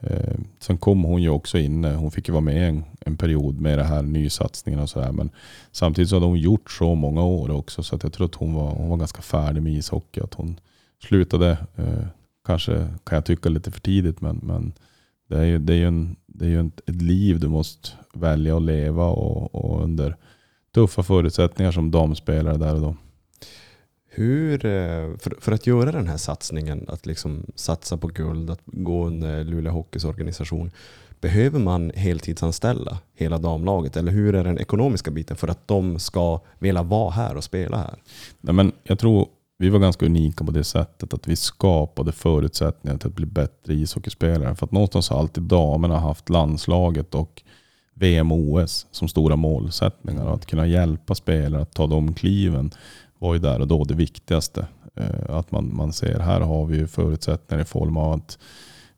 eh, sen kom hon ju också in, hon fick ju vara med en, en period med det här nysatsningen och sådär. Men samtidigt så hade hon gjort så många år också så att jag tror att hon var, hon var ganska färdig med ishockey. Att hon slutade, eh, kanske kan jag tycka lite för tidigt, men, men det är ju, det är ju, en, det är ju ett, ett liv du måste välja att leva och, och under tuffa förutsättningar som damspelare där och då. Hur, eh, för, för att göra den här satsningen, att liksom satsa på guld, att gå under Luleå Hockeys organisation, behöver man heltidsanställa hela damlaget? Eller hur är den ekonomiska biten för att de ska vilja vara här och spela här? Nej, men jag tror vi var ganska unika på det sättet att vi skapade förutsättningar till att bli bättre ishockeyspelare. För att någonstans har alltid damerna haft landslaget och VM och OS som stora målsättningar. Och att kunna hjälpa spelare att ta de kliven var ju där och då det viktigaste. Eh, att man, man ser, här har vi ju förutsättningar i form av att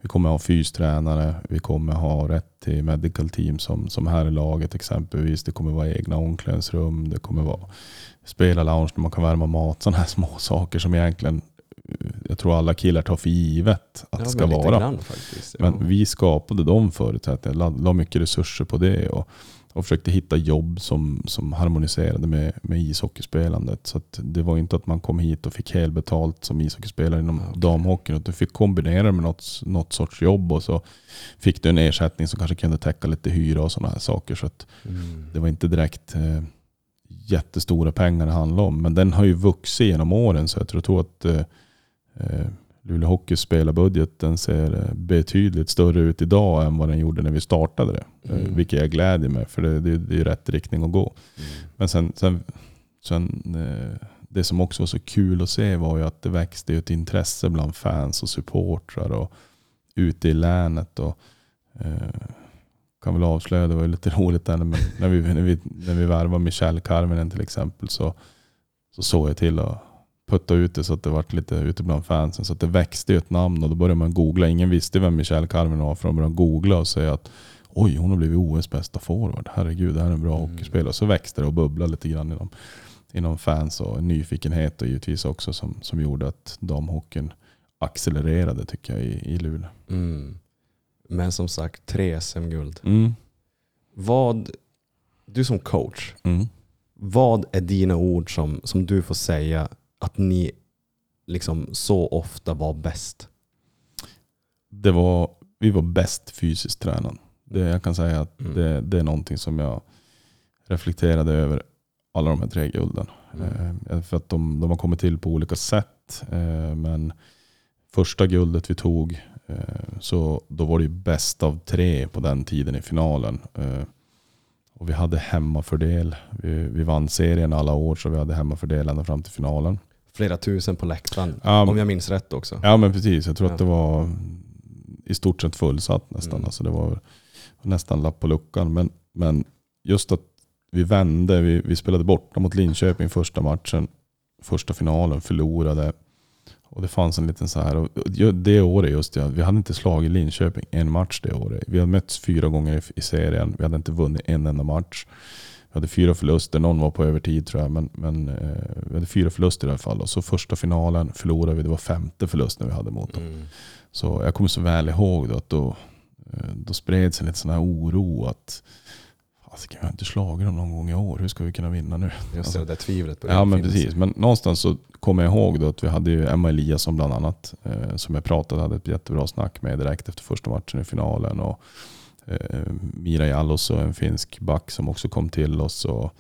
vi kommer ha fystränare, vi kommer ha rätt till medical team som, som här i laget exempelvis. Det kommer vara egna omklädningsrum, det kommer vara spelarlounge där man kan värma mat. Sådana här små saker som egentligen eh, jag tror alla killar tar för givet att det ska vara. Grann. Men vi skapade de förutsättningarna, la, mycket resurser på det och, och försökte hitta jobb som, som harmoniserade med, med ishockeyspelandet. Så det var inte att man kom hit och fick helbetalt som ishockeyspelare inom okej. damhockeyn. Du fick kombinera det med något, något sorts jobb och så fick du en ersättning som kanske kunde täcka lite hyra och sådana här saker. Så att Mm. det var inte direkt eh, jättestora pengar det handlade om. Men den har ju vuxit genom åren så jag tror, att eh, eh, Luleå Hockeys spelarbudget den ser eh, betydligt större ut idag än vad den gjorde när vi startade det. Mm. Vilket jag glädjer mig för det, det, det är rätt riktning att gå. Mm. Men sen, sen, sen det som också var så kul att se var ju att det växte ett intresse bland fans och supportrar och ute i länet. Och, eh, kan väl avslöja, det var ju lite roligt där när, när, vi, när, vi, när vi värvade Michel Karvinen till exempel så, så såg jag till att putta ut det så att det vart lite ute bland fansen. Så att det växte ju ett namn och då började man googla. Ingen visste vem Michel Karvinen var för de började googla och säga att oj, hon har blivit OS bästa forward. Herregud, det här är en bra Mm. hockeyspelare. Så växte det och bubblade lite grann inom, inom fans och nyfikenhet och givetvis också som, som gjorde att damhockeyn accelererade tycker jag i, i Luleå. Mm. Men som sagt, tre SM-guld. Mm. Vad, du som coach, Mm. vad är dina ord som, som du får säga att ni liksom så ofta var bäst? det var, vi var bäst fysiskt tränade. Det, jag kan säga att Mm. det, det är någonting som jag reflekterade över alla de här tre gulden. Mm. Eh, för att de, de har kommit till på olika sätt. Eh, men första guldet vi tog, eh, så då var det ju bäst av tre på den tiden i finalen. Eh, och vi hade hemmafördel. Vi, vi vann serien alla år så vi hade hemmafördel ända fram till finalen. Flera tusen på läktaren, Ja, om jag minns rätt också. Ja men precis, jag tror att det var i stort sett fullsatt nästan. Mm. Alltså det var nästan lapp på luckan. Men, men just att vi vände, vi, vi spelade borta mot Linköping första matchen, första finalen, förlorade. Och det fanns en liten så här, och det året just ja, vi hade inte slagit Linköping en match det året. Vi hade mötts fyra gånger i, serien, vi hade inte vunnit en enda match. Vi hade fyra förluster, någon var på övertid tror jag. Men, men eh, vi hade fyra förluster i alla fall. Och så första finalen förlorade vi, det var femte förlusten vi hade mot dem. Mm. Så jag kommer så väl ihåg då att då, eh, då spreds en lite sån här oro att Fasiken, vi har inte slagit dem någon gång i år. Hur ska vi kunna vinna nu? Just det, det där tvivlet. på Ja men finns. precis. Men någonstans så kommer jag ihåg då att vi hade ju Emma Eliasson bland annat. Eh, som jag pratade hade ett jättebra snack med direkt efter första matchen i finalen. Och, eh, Mira Jallos och en finsk back som också kom till oss. Och,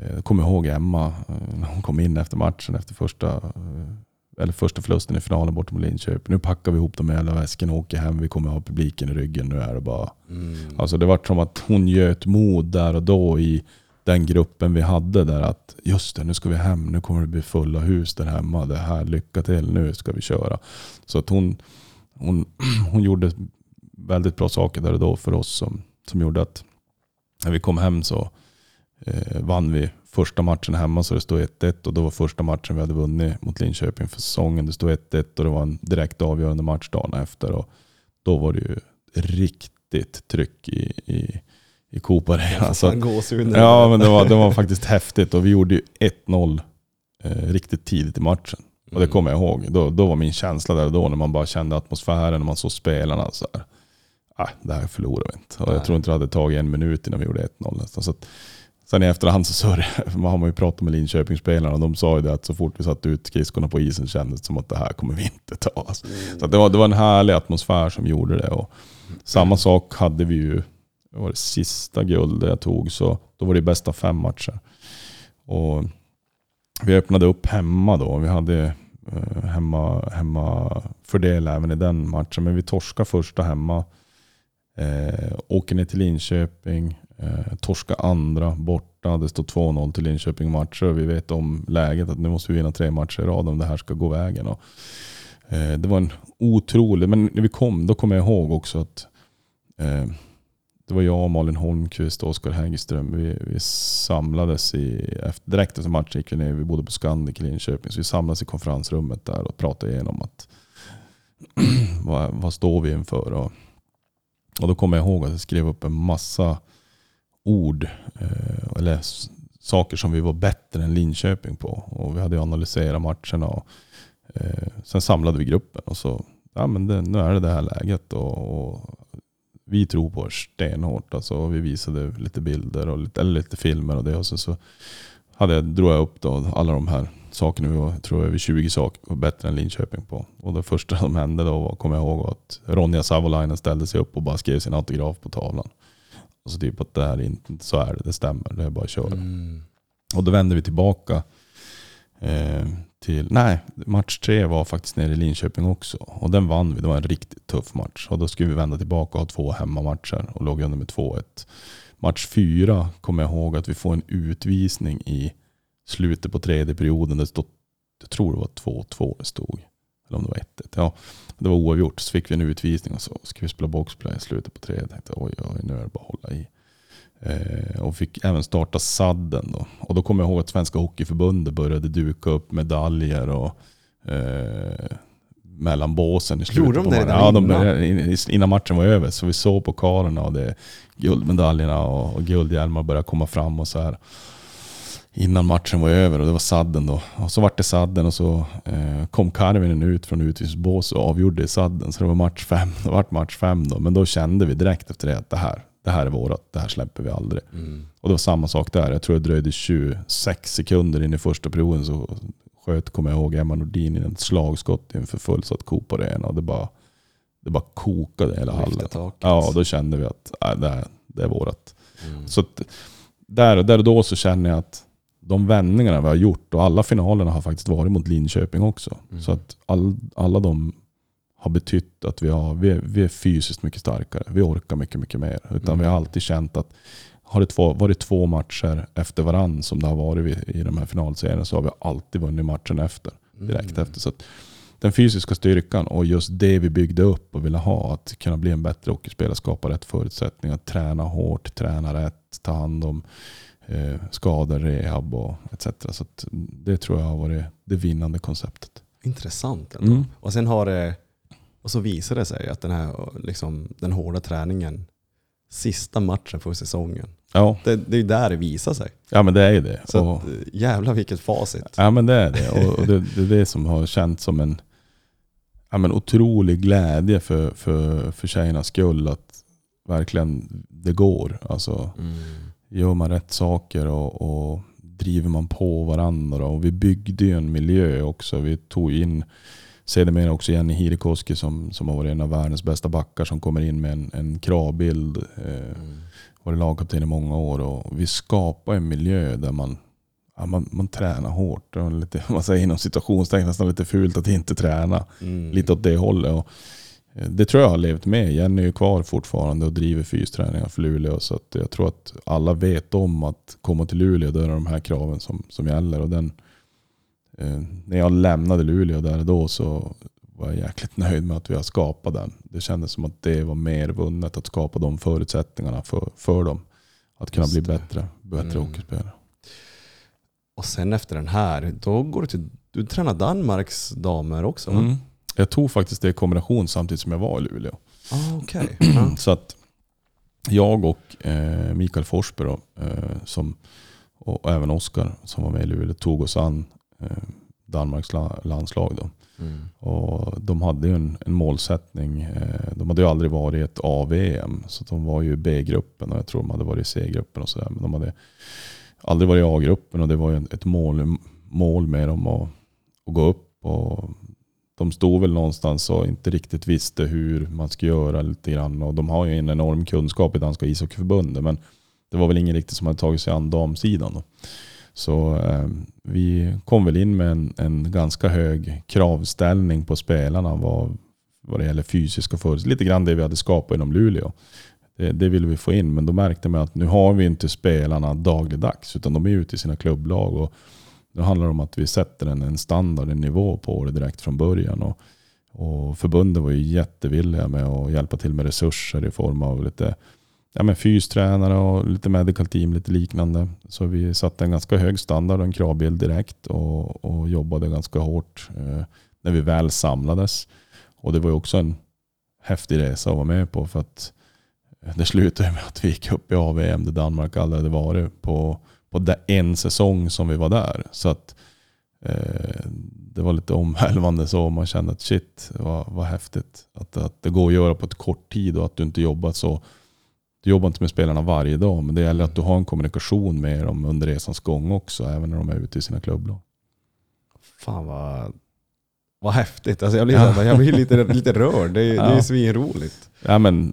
eh, kommer ihåg Emma eh, när hon kom in efter matchen efter första, eh, eller första förlusten i finalen bort mot Linköping. Nu packar vi ihop de jävla väskorna och åker hem. Vi kommer ha publiken i ryggen. Nu är det bara Mm. Alltså det var som att hon göt mod där och då i den gruppen vi hade där att just det, nu ska vi hem, nu kommer det bli fulla hus där hemma. Det här, lycka till, nu ska vi köra. Så att hon, hon, hon gjorde väldigt bra saker där och då för oss som, som gjorde att när vi kom hem så eh, vann vi första matchen hemma så det stod 1-1 och då var första matchen vi hade vunnit mot Linköping för säsongen. Det stod 1-1 och det var en direkt avgörande match dagen efter. Och då var det ju riktigt tryck i, i, i Coop Arena. Så Fan, gåshud när Ja, men det var, det var faktiskt häftigt och vi gjorde ju 1-0 eh, riktigt tidigt i matchen. Och det Mm. kommer jag ihåg. Då, då var min känsla där och då när man bara kände atmosfären, när man såg spelarna. Så här, ah, det här förlorar vi inte. Och Nej. jag tror inte det hade tagit en minut innan vi gjorde 1-0 nästan. Så att, sen i efterhand så sörjde har man ju pratat med Linköpingsspelarna och de sa ju det att så fort vi satte ut skridskorna på isen kändes det som att det här kommer vi inte ta. Alltså. Så att det, var, det var en härlig atmosfär som gjorde det. Och samma sak hade vi ju, det var det sista guldet jag tog, så då var det bästa fem matcher. Och vi öppnade upp hemma då. Vi hade eh, hemma, hemma fördel även i den matchen. Men vi torskade första hemma. Eh, åker ner till Linköping. Eh, torska andra borta. Det står 2-0 till Linköping matcher. Vi vet om läget att nu måste vi vinna tre matcher i rad om det här ska gå vägen. Och, eh, det var en otrolig, men när vi kom då kommer jag ihåg också att eh, det var jag, Malin Holmqvist och Oskar Hägerström. Vi, vi samlades i, efter, direkt efter matchen gick vi ner, vi bodde på Scandic i Linköping. Så vi samlades i konferensrummet där och pratade igenom att vad, vad står vi inför? Och, och då kommer jag ihåg att jag skrev upp en massa ord, eh, eller saker som vi var bättre än Linköping på. Och vi hade ju analyserat matcherna. Och, eh, sen samlade vi gruppen och så, ja men det, nu är det det här läget. Och, och vi tror på er stenhårt. Alltså, vi visade lite bilder och lite, eller lite filmer och det. Och sen så hade jag, drog jag upp då alla de här sakerna. Vi var, jag tror över 20 saker var bättre än Linköping på. Och det första som hände då var, kommer jag ihåg, att Ronja Savolainen ställde sig upp och bara skrev sin autograf på tavlan. Och så typ att det här är inte, så är det, det stämmer. Det är bara att köra. Mm. Och då vände vi tillbaka eh, till, nej, match tre var faktiskt nere i Linköping också. Och den vann vi, det var en riktigt tuff match. Och då skulle vi vända tillbaka och ha två hemmamatcher och låg under med 2-1. Match fyra kommer jag ihåg att vi får en utvisning i slutet på tredje perioden. Det stod, jag tror det var 2-2 det stod. Eller om det var 1-1. Ja, det var oavgjort. Så fick vi en utvisning och så ska vi spela boxplay i slutet på tredje. Jag tänkte oj, oj, nu är det bara att hålla i. Eh, och fick även starta sadden då. Och då kommer jag ihåg att Svenska Hockeyförbundet började duka upp medaljer och eh, mellan båsen i slutet Gjorde de det redan Ja, de innan? började, in- innan matchen var över. Så vi såg pokalerna och det, guldmedaljerna och, och guldhjälmar började komma fram och så här. Innan matchen var över och det var sadden då. Och så vart det sadden och så eh, kom Karvinen ut från utvisningsbås och avgjorde i sadden. Så det var match fem. Det vart match fem då. Men då kände vi direkt efter det att det här, det här är vårat. Det här släpper vi aldrig. Mm. Och det var samma sak där. Jag tror det dröjde 26 sekunder in i första perioden så sköt, kommer jag ihåg, Emma Nordin in ett slagskott inför fullsatt Coop Arena. Och det bara, det bara kokade hela hallen. Ja, då kände vi att nej, det, här, det är vårat. Mm. Så att där, där och då så känner jag att de vändningarna vi har gjort och alla finalerna har faktiskt varit mot Linköping också. Mm. Så att all, alla de har betytt att vi, har, vi, är, vi är fysiskt mycket starkare. Vi orkar mycket, mycket mer. Utan Mm. vi har alltid känt att har det två, varit två matcher efter varann som det har varit i de här finalserierna så har vi alltid vunnit matchen efter. Direkt Mm. efter. Så att den fysiska styrkan och just det vi byggde upp och ville ha, att kunna bli en bättre hockeyspelare, skapa rätt förutsättningar, träna hårt, träna rätt, ta hand om eh, skador, rehab och etc. Så det tror jag har varit det vinnande konceptet. Intressant ändå. Mm. Och sen har det, och så visar det sig att den här liksom, den hårda träningen sista matchen för säsongen. Ja, Det, det är ju där det visar sig. ja men det är ju det. Så Och- att, jävlar vilket facit. Ja men det är det. Och det, det är det som har känts som en ja, men otrolig glädje för, för, för tjejernas skull. Att verkligen det går. Alltså, gör man rätt saker och, och driver man på varandra. Och vi byggde ju en miljö också. Vi tog in sedermera också Jenny Hirikoski som, som har varit en av världens bästa backar som kommer in med en, en kravbild. Eh, varit lagkapten i många år och vi skapar en miljö där man, ja, man, man tränar hårt. Det lite, man säger inom situationstecken nästan lite fult att inte träna. Mm. Lite åt det hållet. Och det tror jag har levt med. Jenny är ju kvar fortfarande och driver fysträningar för Luleå. Så jag tror att alla vet om att komma till Luleå, då är det de här kraven som, som gäller. Och den, eh, när jag lämnade Luleå där och då så var jag jäkligt nöjd med att vi har skapat den. Det kändes som att det var mer vunnet att skapa de förutsättningarna för, för dem. Att kunna bli bättre, bättre Mm. hockeyspelare. Och sen efter den här, då går du till, du tränar Danmarks damer också va? Jag tog faktiskt det i kombination samtidigt som jag var i Luleå. Ah. Ja. Så att jag och eh, Mikael Forsberg då, eh, som, och, och även Oskar som var med i Luleå tog oss an eh, Danmarks la, landslag. Då. Mm. Och de hade ju en, en målsättning. Eh, de hade ju aldrig varit i ett A-VM. Så de var ju i B-gruppen och jag tror de hade varit i C-gruppen och sådär. Men de hade aldrig varit i A-gruppen och det var ju ett mål, mål med dem att, att gå upp. Och de stod väl någonstans och inte riktigt visste hur man ska göra lite grann. Och de har ju en enorm kunskap i Danska ishockeyförbundet. Men det var väl ingen riktigt som hade tagit sig an damsidan. Då. Så eh, vi kom väl in med en, en ganska hög kravställning på spelarna vad, vad det gäller fysiska förutsättningar. Lite grann det vi hade skapat inom Luleå. Det, det ville vi få in, men då märkte man att nu har vi inte spelarna dagligdags, utan de är ute i sina klubblag. Och nu handlar det om att vi sätter en, en standard, en nivå på det direkt från början. Och, och förbundet var ju jättevilliga med att hjälpa till med resurser i form av lite ja, men fystränare och lite medical team, lite liknande. Så vi satte en ganska hög standard och en kravbild direkt och, och jobbade ganska hårt eh, när vi väl samlades. Och det var ju också en häftig resa att vara med på för att det slutade med att vi gick upp i AVM där Danmark aldrig hade varit på, på en säsong som vi var där. Så att eh, det var lite omvälvande så. Man kände att shit, vad, vad häftigt. Att, att det går att göra på ett kort tid och att du inte jobbat så du jobbar inte med spelarna varje dag, men det gäller att du har en kommunikation med dem under resans gång också, även när de är ute i sina klubblag. Fan vad, vad häftigt. Alltså jag blir, Ja. här, jag blir lite, lite rörd. Det är, det är Ja. svinroligt. Ja, men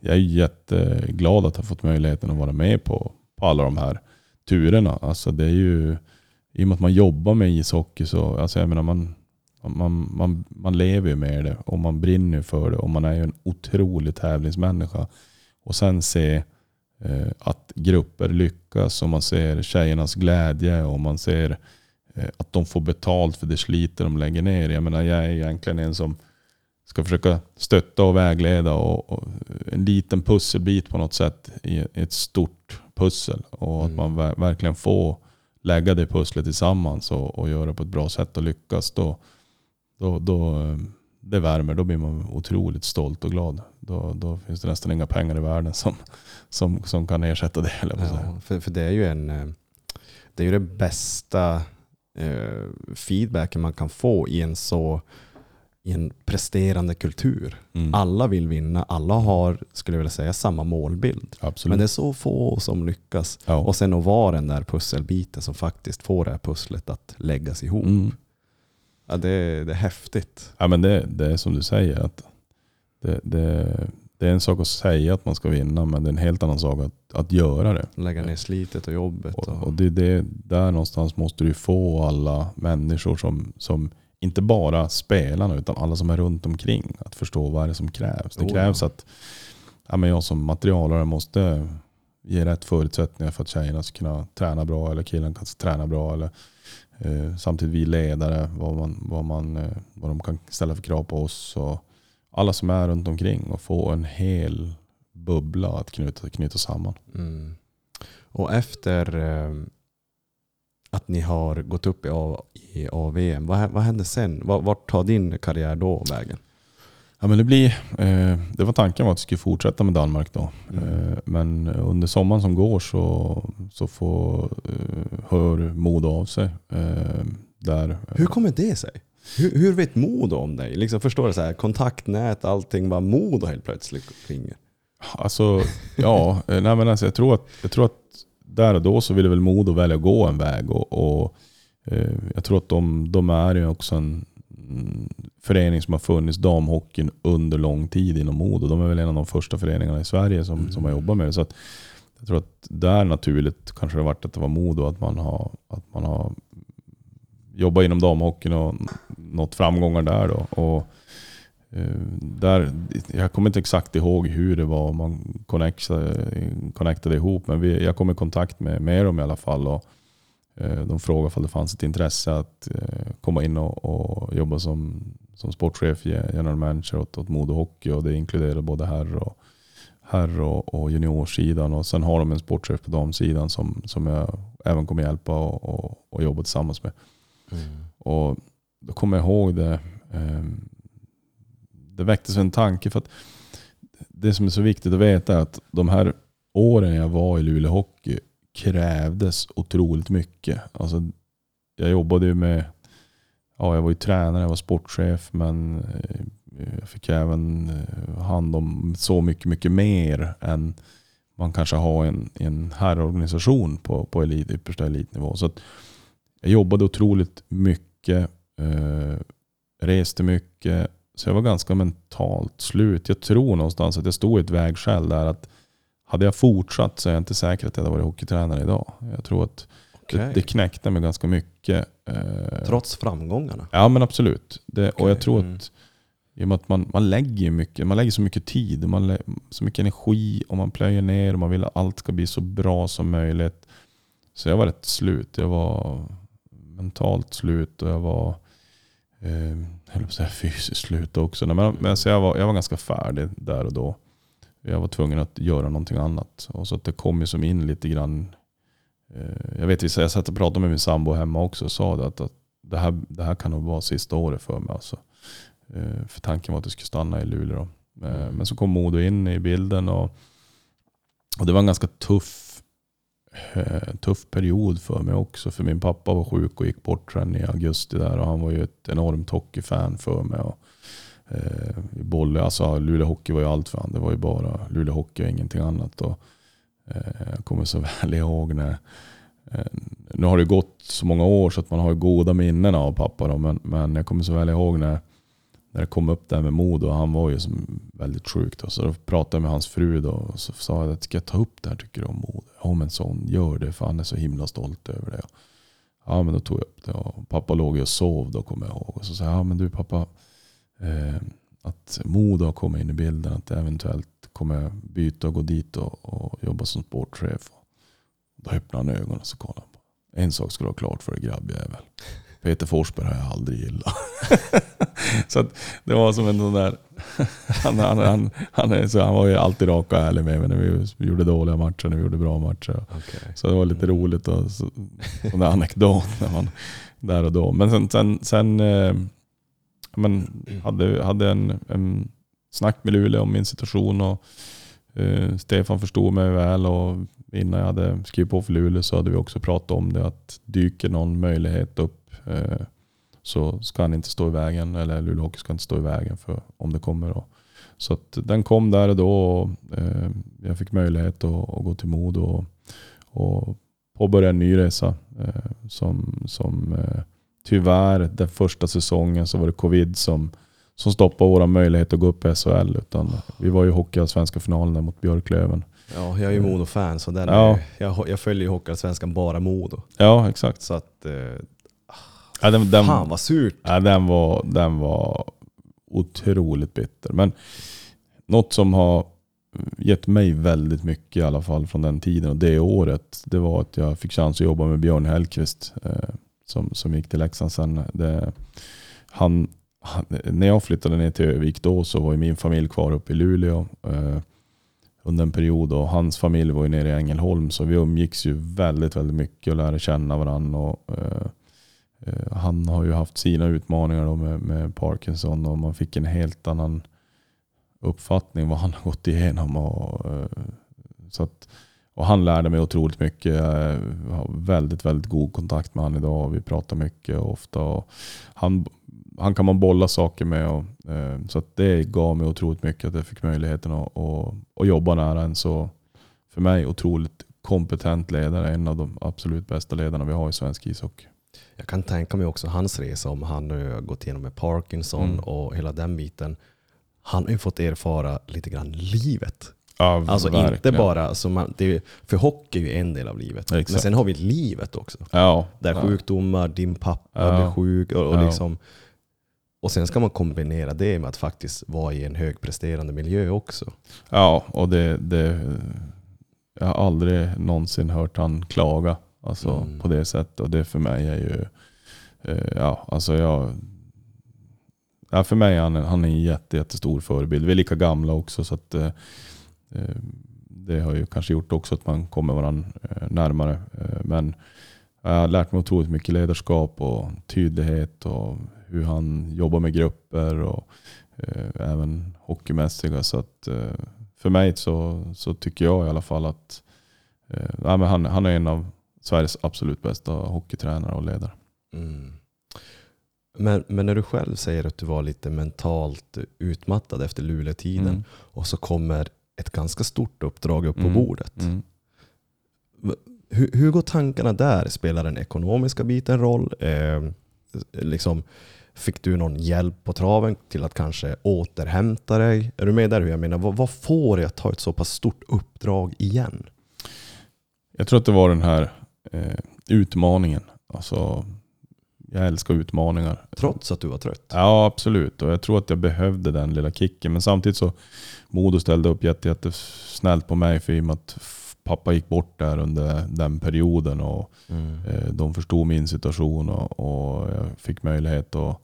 jag är jätteglad att ha fått möjligheten att vara med på, på alla de här turerna. Alltså det är ju, I och med att man jobbar med ishockey så, alltså jag menar man, man, man, man lever ju med det och man brinner ju för det och man är ju en otrolig tävlingsmänniska. Och sen se eh, att grupper lyckas och man ser tjejernas glädje och man ser eh, att de får betalt för det sliter de lägger ner. Jag menar jag är egentligen en som ska försöka stötta och vägleda och, och en liten pusselbit på något sätt i ett stort pussel. Och att Mm. man ver- verkligen får lägga det pusslet tillsammans och, och göra det på ett bra sätt och lyckas. Då, då, då, eh, det värmer, då blir man otroligt stolt och glad. Då, då finns det nästan inga pengar i världen som, som, som kan ersätta det. Eller. Ja, för, för det är ju en eh, det är ju det bästa eh, feedbacken man kan få i en så i en presterande kultur. Mm. Alla vill vinna, alla har, skulle jag vilja säga, samma målbild. Absolut. Men det är så få som lyckas. ja. Och sen att vara den där pusselbiten som faktiskt får det här pusslet att läggas ihop. Mm. Ja, det, det är häftigt. Ja, men det, det är som du säger. att det, det, det är en sak att säga att man ska vinna, men det är en helt annan sak att, att göra det. Lägga ner slitet och jobbet. Och, Och, det, det, där någonstans måste du få alla människor som, som inte bara spelarna utan alla som är runt omkring att förstå vad det är som krävs. Det Oh, krävs ja. att ja, men jag som materialare måste ge rätt förutsättningar för att tjejerna ska kunna träna bra eller killen kan träna bra. Eller, eh, samtidigt vi ledare, vad, man, vad, man, eh, vad de kan ställa för krav på oss. Och alla som är runt omkring och få en hel bubbla att knyta, knyta samman. mm. och efter eh, att ni har gått upp i, A, i AVM, vad, vad hände sen? Vart, tar din karriär då vägen? Ja, men det, blir, eh, det var tanken var att vi skulle fortsätta med Danmark då. Mm. Eh, men under sommaren som går så, så får, eh, hör Modo av sig. Eh, där. Hur kommer det sig? Hur, hur vet Modo om dig? Liksom, förstår du? Så här, kontaktnät, allting bara Modo helt plötsligt ringer. Alltså, ja, eh, nej men alltså, jag, tror att, jag tror att där och då så ville väl Modo välja att gå en väg. Och, och eh, Jag tror att de, de är ju också en mm, förening som har funnits damhockeyn under lång tid inom Modo. De är väl en av de första föreningarna i Sverige som, som har jobbat med det. Så att, jag tror att där naturligt kanske det har varit att det var Modo, att man har, att man har jobbat inom damhockeyn och nått framgångar där. Då. Och, där, jag kommer inte exakt ihåg hur det var man connectade, connectade ihop, men vi, jag kom i kontakt med, med dem i alla fall. Och, eh, de frågade om det fanns ett intresse att eh, komma in och, och jobba som, som sportchef, general manager åt, åt Modo Hockey. Och det inkluderar både herr och, herr och, och juniorsidan. Och sen har de en sportchef på damsidan som, som jag även kommer hjälpa och, och, och jobba tillsammans med. Och då kommer jag ihåg det. Eh, det väcktes en tanke. för att Det som är så viktigt att veta är att de här åren jag var i Luleå Hockey krävdes otroligt mycket. Alltså, jag jobbade ju med, ja jag var ju tränare, jag var sportchef men eh, jag fick även eh, hand om så mycket, mycket mer än man kanske har i en, en herrorganisation på, på elit, yppersta elitnivå. Så att jag jobbade otroligt mycket, eh, reste mycket, så jag var ganska mentalt slut. Jag tror någonstans att jag stod i ett vägskäl där att hade jag fortsatt så är jag inte säker att jag hade varit hockeytränare idag. Jag tror att det, Okej. det knäckte mig ganska mycket. Eh, Trots framgångarna? Ja men absolut. Det, Och jag tror mm. att i och med att man, man lägger mycket, man lägger så mycket tid, man lä, så mycket energi och man plöjer ner och man vill att allt ska bli så bra som möjligt. Så jag var rätt slut. Jag var mentalt slut och jag var eh, höll på att säga fysiskt slut också. Nej, Men, men så jag, var, jag var ganska färdig där och då. Jag var tvungen att göra någonting annat. Och så att det kom ju som in lite grann. Eh, jag vet, jag satt och pratade med min sambo hemma också och sa det att, att det, här, det här kan nog vara sista året för mig. Alltså. Eh, för tanken var att jag skulle stanna i Luleå. Eh, Men så kom Modo in i bilden och, och det var en ganska tuff, Eh, tuff period för mig också. För min pappa var sjuk och gick bort sen i augusti där och han var ju ett enormt hockeyfan för mig. Och, eh, Bolle, alltså Luleå Hockey var ju allt för honom. Det var ju bara Luleå Hockey och ingenting annat. Och, eh, jag kommer så väl ihåg när eh, nu har det gått så många år så att man har goda minnen av pappa. Då, men, men jag kommer så väl ihåg när, när det kom upp det här med Modo. Han var ju som väldigt sjuk. Då, så då pratade jag med hans fru då, och så sa jag att ska jag ta upp det här tycker du om Modo? Ja men son, gör det för han är så himla stolt över det. Ja men då tog jag upp det och pappa låg ju och sov då kommer jag ihåg. Och så sa jag, ja men du pappa, eh, att Modo har kommit in i bilden. Att eventuellt kommer jag byta och gå dit och, och jobba som sportchef. Då öppnade han ögonen och så kollade han på. En sak ska du ha klart för dig grabbjävel. Peter Forsberg har jag aldrig gillat. så det var som en sån där... Han, han, han, han, så han var ju alltid rak och ärlig med mig när vi, gjorde dåliga matcher, när vi gjorde bra matcher. Okej. Så det var lite roligt och så, sån där anekdot när man, där och då. Men sen, sen, sen eh, men hade, hade en, en snack med Luleå om min situation och eh, Stefan förstod mig väl och innan jag hade skrivit på för Luleå så hade vi också pratat om det att dyker någon möjlighet upp så ska han inte stå i vägen eller Luleå Hockey ska inte stå i vägen för om det kommer. Och, så den kom där och då och eh, jag fick möjlighet att, gå till Modo och, och påbörja en ny resa. Eh, som, som eh, tyvärr, den första säsongen så var det covid som, som stoppade våra möjlighet att gå upp i SHL. Utan vi var ju i Hockeyallsvenska finalen mot Björklöven. Ja, jag är ju Modo-fan så den Ja. är, jag, jag följer ju Hockeyallsvenskan bara Modo. Ja, exakt. Så att, eh, Ja, den, den, fan vad surt. ja, den, var, den var otroligt bitter. Men något som har gett mig väldigt mycket i alla fall från den tiden och det året, det var att jag fick chans att jobba med Björn Hellkvist eh, som, som gick till Leksand sen. Det, han, han, när jag flyttade ner till Övik då så var ju min familj kvar uppe i Luleå eh, under en period och hans familj var ju nere i Ängelholm så vi umgicks ju väldigt, väldigt mycket och lärde känna varandra. Och, eh, Eh, han har ju haft sina utmaningar då med, med Parkinson och man fick en helt annan uppfattning vad han har gått igenom. Och, eh, så att, och han lärde mig otroligt mycket. Jag har väldigt, väldigt god kontakt med honom idag. Vi pratar mycket och ofta. Och han, han kan man bolla saker med. Och, eh, så att det gav mig otroligt mycket att jag fick möjligheten att, att, att jobba nära en så, för mig, otroligt kompetent ledare. En av de absolut bästa ledarna vi har i svensk ishockey. Jag kan tänka mig också hans resa om han nu har gått igenom med Parkinson Mm. och hela den biten. Han har ju fått erfara lite grann livet. Ja, Alltså inte verkligen. bara, alltså man, det för hockey är ju en del av livet. Men Exakt. sen har vi livet också. Ja, Där ja. sjukdomar, din pappa blir sjuk och, och, liksom, och sen ska man kombinera det med att faktiskt vara i en högpresterande miljö också. Ja, och det, det, jag har aldrig någonsin hört han klaga alltså, Mm. på det sättet. Och det för mig är ju, eh, ja, alltså jag, ja, för mig är han, han är en jätte, jättestor förebild. Vi är lika gamla också så att eh, eh, det har ju kanske gjort också att man kommer varandra eh, närmare. Eh, men jag har lärt mig otroligt mycket ledarskap och tydlighet och hur han jobbar med grupper och även hockeymässiga. Så att, för mig så, så tycker jag i alla fall att ja, men han, han är en av Sveriges absolut bästa hockeytränare och ledare. Mm. Men, men när du själv säger att du var lite mentalt utmattad efter Luleå-tiden Mm. och så kommer ett ganska stort uppdrag upp på Mm. bordet. Mm. Hur, hur går tankarna där? Spelar den ekonomiska biten roll? Eh, liksom, fick du någon hjälp på traven till att kanske återhämta dig? Är du med där jag menar? Vad, vad får dig att ta ett så pass stort uppdrag igen? Jag tror att det var den här eh, utmaningen. Alltså, jag älskar utmaningar. Trots att du var trött? Ja, absolut. Och jag tror att jag behövde den lilla kicken. Men samtidigt så Modo ställde upp jätte, jättesnällt på mig för i och med att pappa gick bort där under den perioden. Och Mm. eh, de förstod min situation och, och jag fick möjlighet att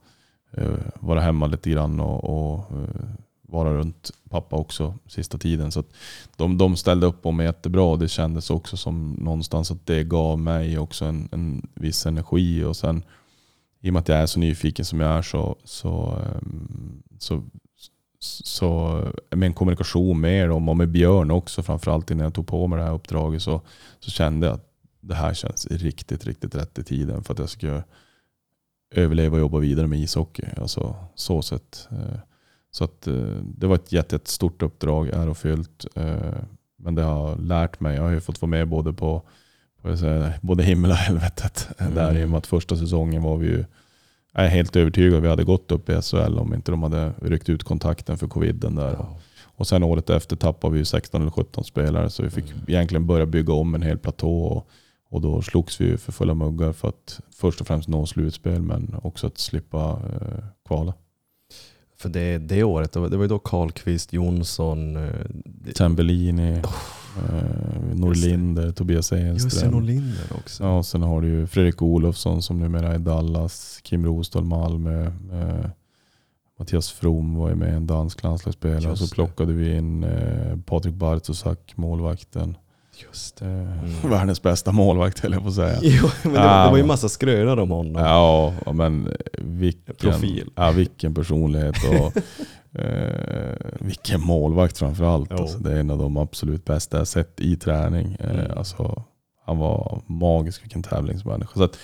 eh, vara hemma lite grann och, och eh, vara runt pappa också sista tiden. Så att de, de ställde upp på mig jättebra och det kändes också som någonstans att det gav mig också en, en viss energi. Och sen i och med att jag är så nyfiken som jag är så, så, så, så, så med en kommunikation med dem och med Björn också framförallt innan jag tog på mig det här uppdraget så, så kände jag att det här känns riktigt, riktigt rätt i tiden för att jag ska överleva och jobba vidare med ishockey. Alltså så sett. Eh, så att eh, det var ett jätte- jättestort uppdrag, ärofyllt. eh, Men det har lärt mig. Jag har ju fått vara med både på säga, både himmel och helvetet. Mm. Där i och med att första säsongen var vi ju jag är helt övertygad att vi hade gått upp i SHL om inte de hade ryckt ut kontakten för coviden där. Ja. Och sen året efter tappade vi ju 16 eller 17 spelare så vi fick egentligen börja bygga om en hel platå. Och, och då slogs vi ju för fulla muggar för att först och främst nå slutspel men också att slippa eh, kvala. För det, det året, det var ju då Karlqvist, Jonsson, eh, Tambellini, eh, Norlinder, Tobias Enström. Norlinder också. Ja, och sen har du ju Fredrik Olofsson som numera är i Dallas, Kim Rosdahl Malmö, eh, Mattias From var ju med en dansk landslagsspelare. Och så plockade vi in eh, Patrik Bartosak, målvakten. Just det. Mm. Världens bästa målvakt höll jag på att säga. Jo, men det, var, Ja, det var ju massa skrönor om honom. Ja, ja, men vilken, Profil. Ja, vilken personlighet och eh, vilken målvakt framförallt. Alltså, det är en av de absolut bästa jag sett i träning. Eh, Mm. alltså, han var magisk, vilken tävlingsmänniska. Så att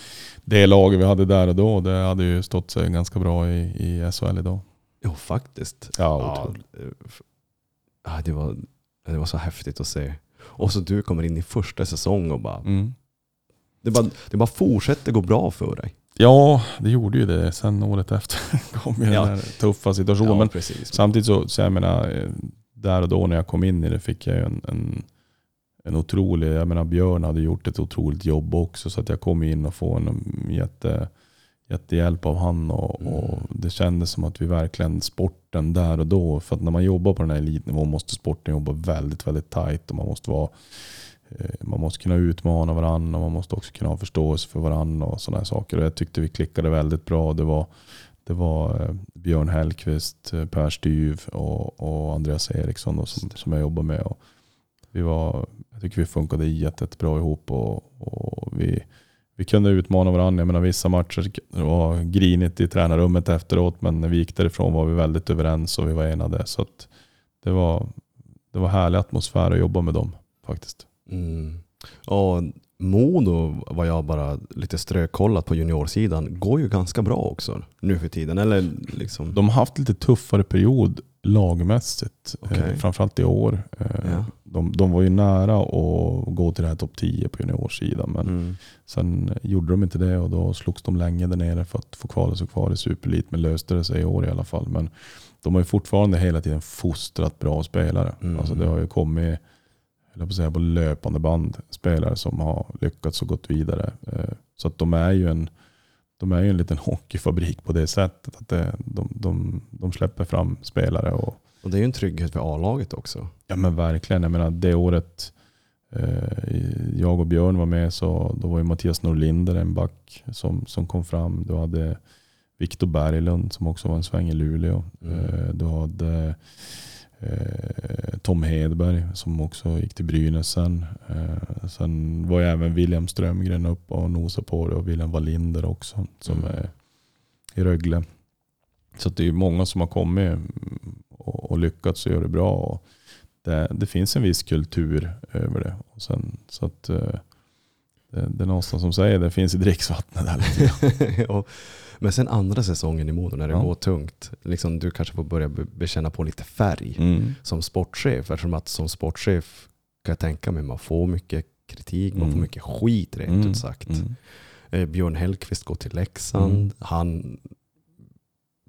det laget vi hade där och då, det hade ju stått sig ganska bra i, i SHL idag. Jo, faktiskt. Ja, otroligt. eh, ja, det, var, det var så häftigt att se. Och så du kommer in i första säsong och bara, Mm. det bara, det bara fortsätter gå bra för dig. Ja, det gjorde ju det. Sen året efter kom ju Ja. den där tuffa situationen. Men precis. Samtidigt så, så jag menar, eh, där och då när jag kom in i det fick jag ju en, en, en otrolig, jag menar Björn hade gjort ett otroligt jobb också så att jag kom in och få en jätte, jättehjälp av han och, Mm. och det kändes som att vi verkligen sporten där och då, för att när man jobbar på den här elitnivån måste sporten jobba väldigt, väldigt tajt och man måste vara eh, man måste kunna utmana varandra och man måste också kunna ha förståelse för varandra och sådana saker. Och jag tyckte vi klickade väldigt bra. Det var, det var eh, Björn Hellqvist, eh, Per Styv och, och Andreas Eriksson då, som, som jag jobbar med. Och vi var, jag tycker vi funkade jätte- jättebra ihop och, och vi, vi kunde utmana varandra. Jag menar, vissa matcher var grinigt i tränarrummet efteråt men när vi gick därifrån var vi väldigt överens och vi var enade. Så att det, var, det var härlig atmosfär att jobba med dem faktiskt. Mm. Ja, Modo var jag bara lite strökollat på juniorsidan. Går ju ganska bra också nu för tiden. Eller liksom... De har haft lite tuffare period lagmässigt. Okej. Eh, framförallt i år. Eh, Ja. de, de var ju nära att gå till det här topp 10 på juniorsidan. Men Mm. sen gjorde de inte det och då slogs de länge där nere för att få kvala sig kvar i Superelit. Men löste det sig i år i alla fall. Men de har ju fortfarande hela tiden fostrat bra spelare. Mm. Alltså det har ju kommit höll på, säga, på löpande band spelare som har lyckats och gått vidare. Eh, Så att de är ju en, de är ju en liten hockeyfabrik på det sättet. att det, de, de, de släpper fram spelare. Och, Och det är ju en trygghet för A-laget också. ja men verkligen, jag menar det året eh, jag och Björn var med så då var ju Mattias Norlinder en back som, som kom fram. Du hade Viktor Berglund som också var en sväng i Luleå. Mm. Eh, Du hade Tom Hedberg som också gick till Brynäs sen. Eh, sen var ju även William Strömgren upp och nosade på det och William Wallinder också som Mm. är i Rögle. Så det är många som har kommit mm, och, och lyckats och gör det bra. Det, det finns en viss kultur över det. Och sen, så att, eh, det, det är någonstans som säger det finns i dricksvattnet. Där lite men sen andra säsongen i Modo när det Ja. går tungt. Liksom, du kanske får börja be- bekänna på lite färg Mm. som sportchef. Eftersom att som sportchef kan jag tänka mig man får mycket kritik, man får Mm. mycket skit rent Mm. ut sagt. Mm. Eh, Björn Hellkvist går till Leksand. Mm. Han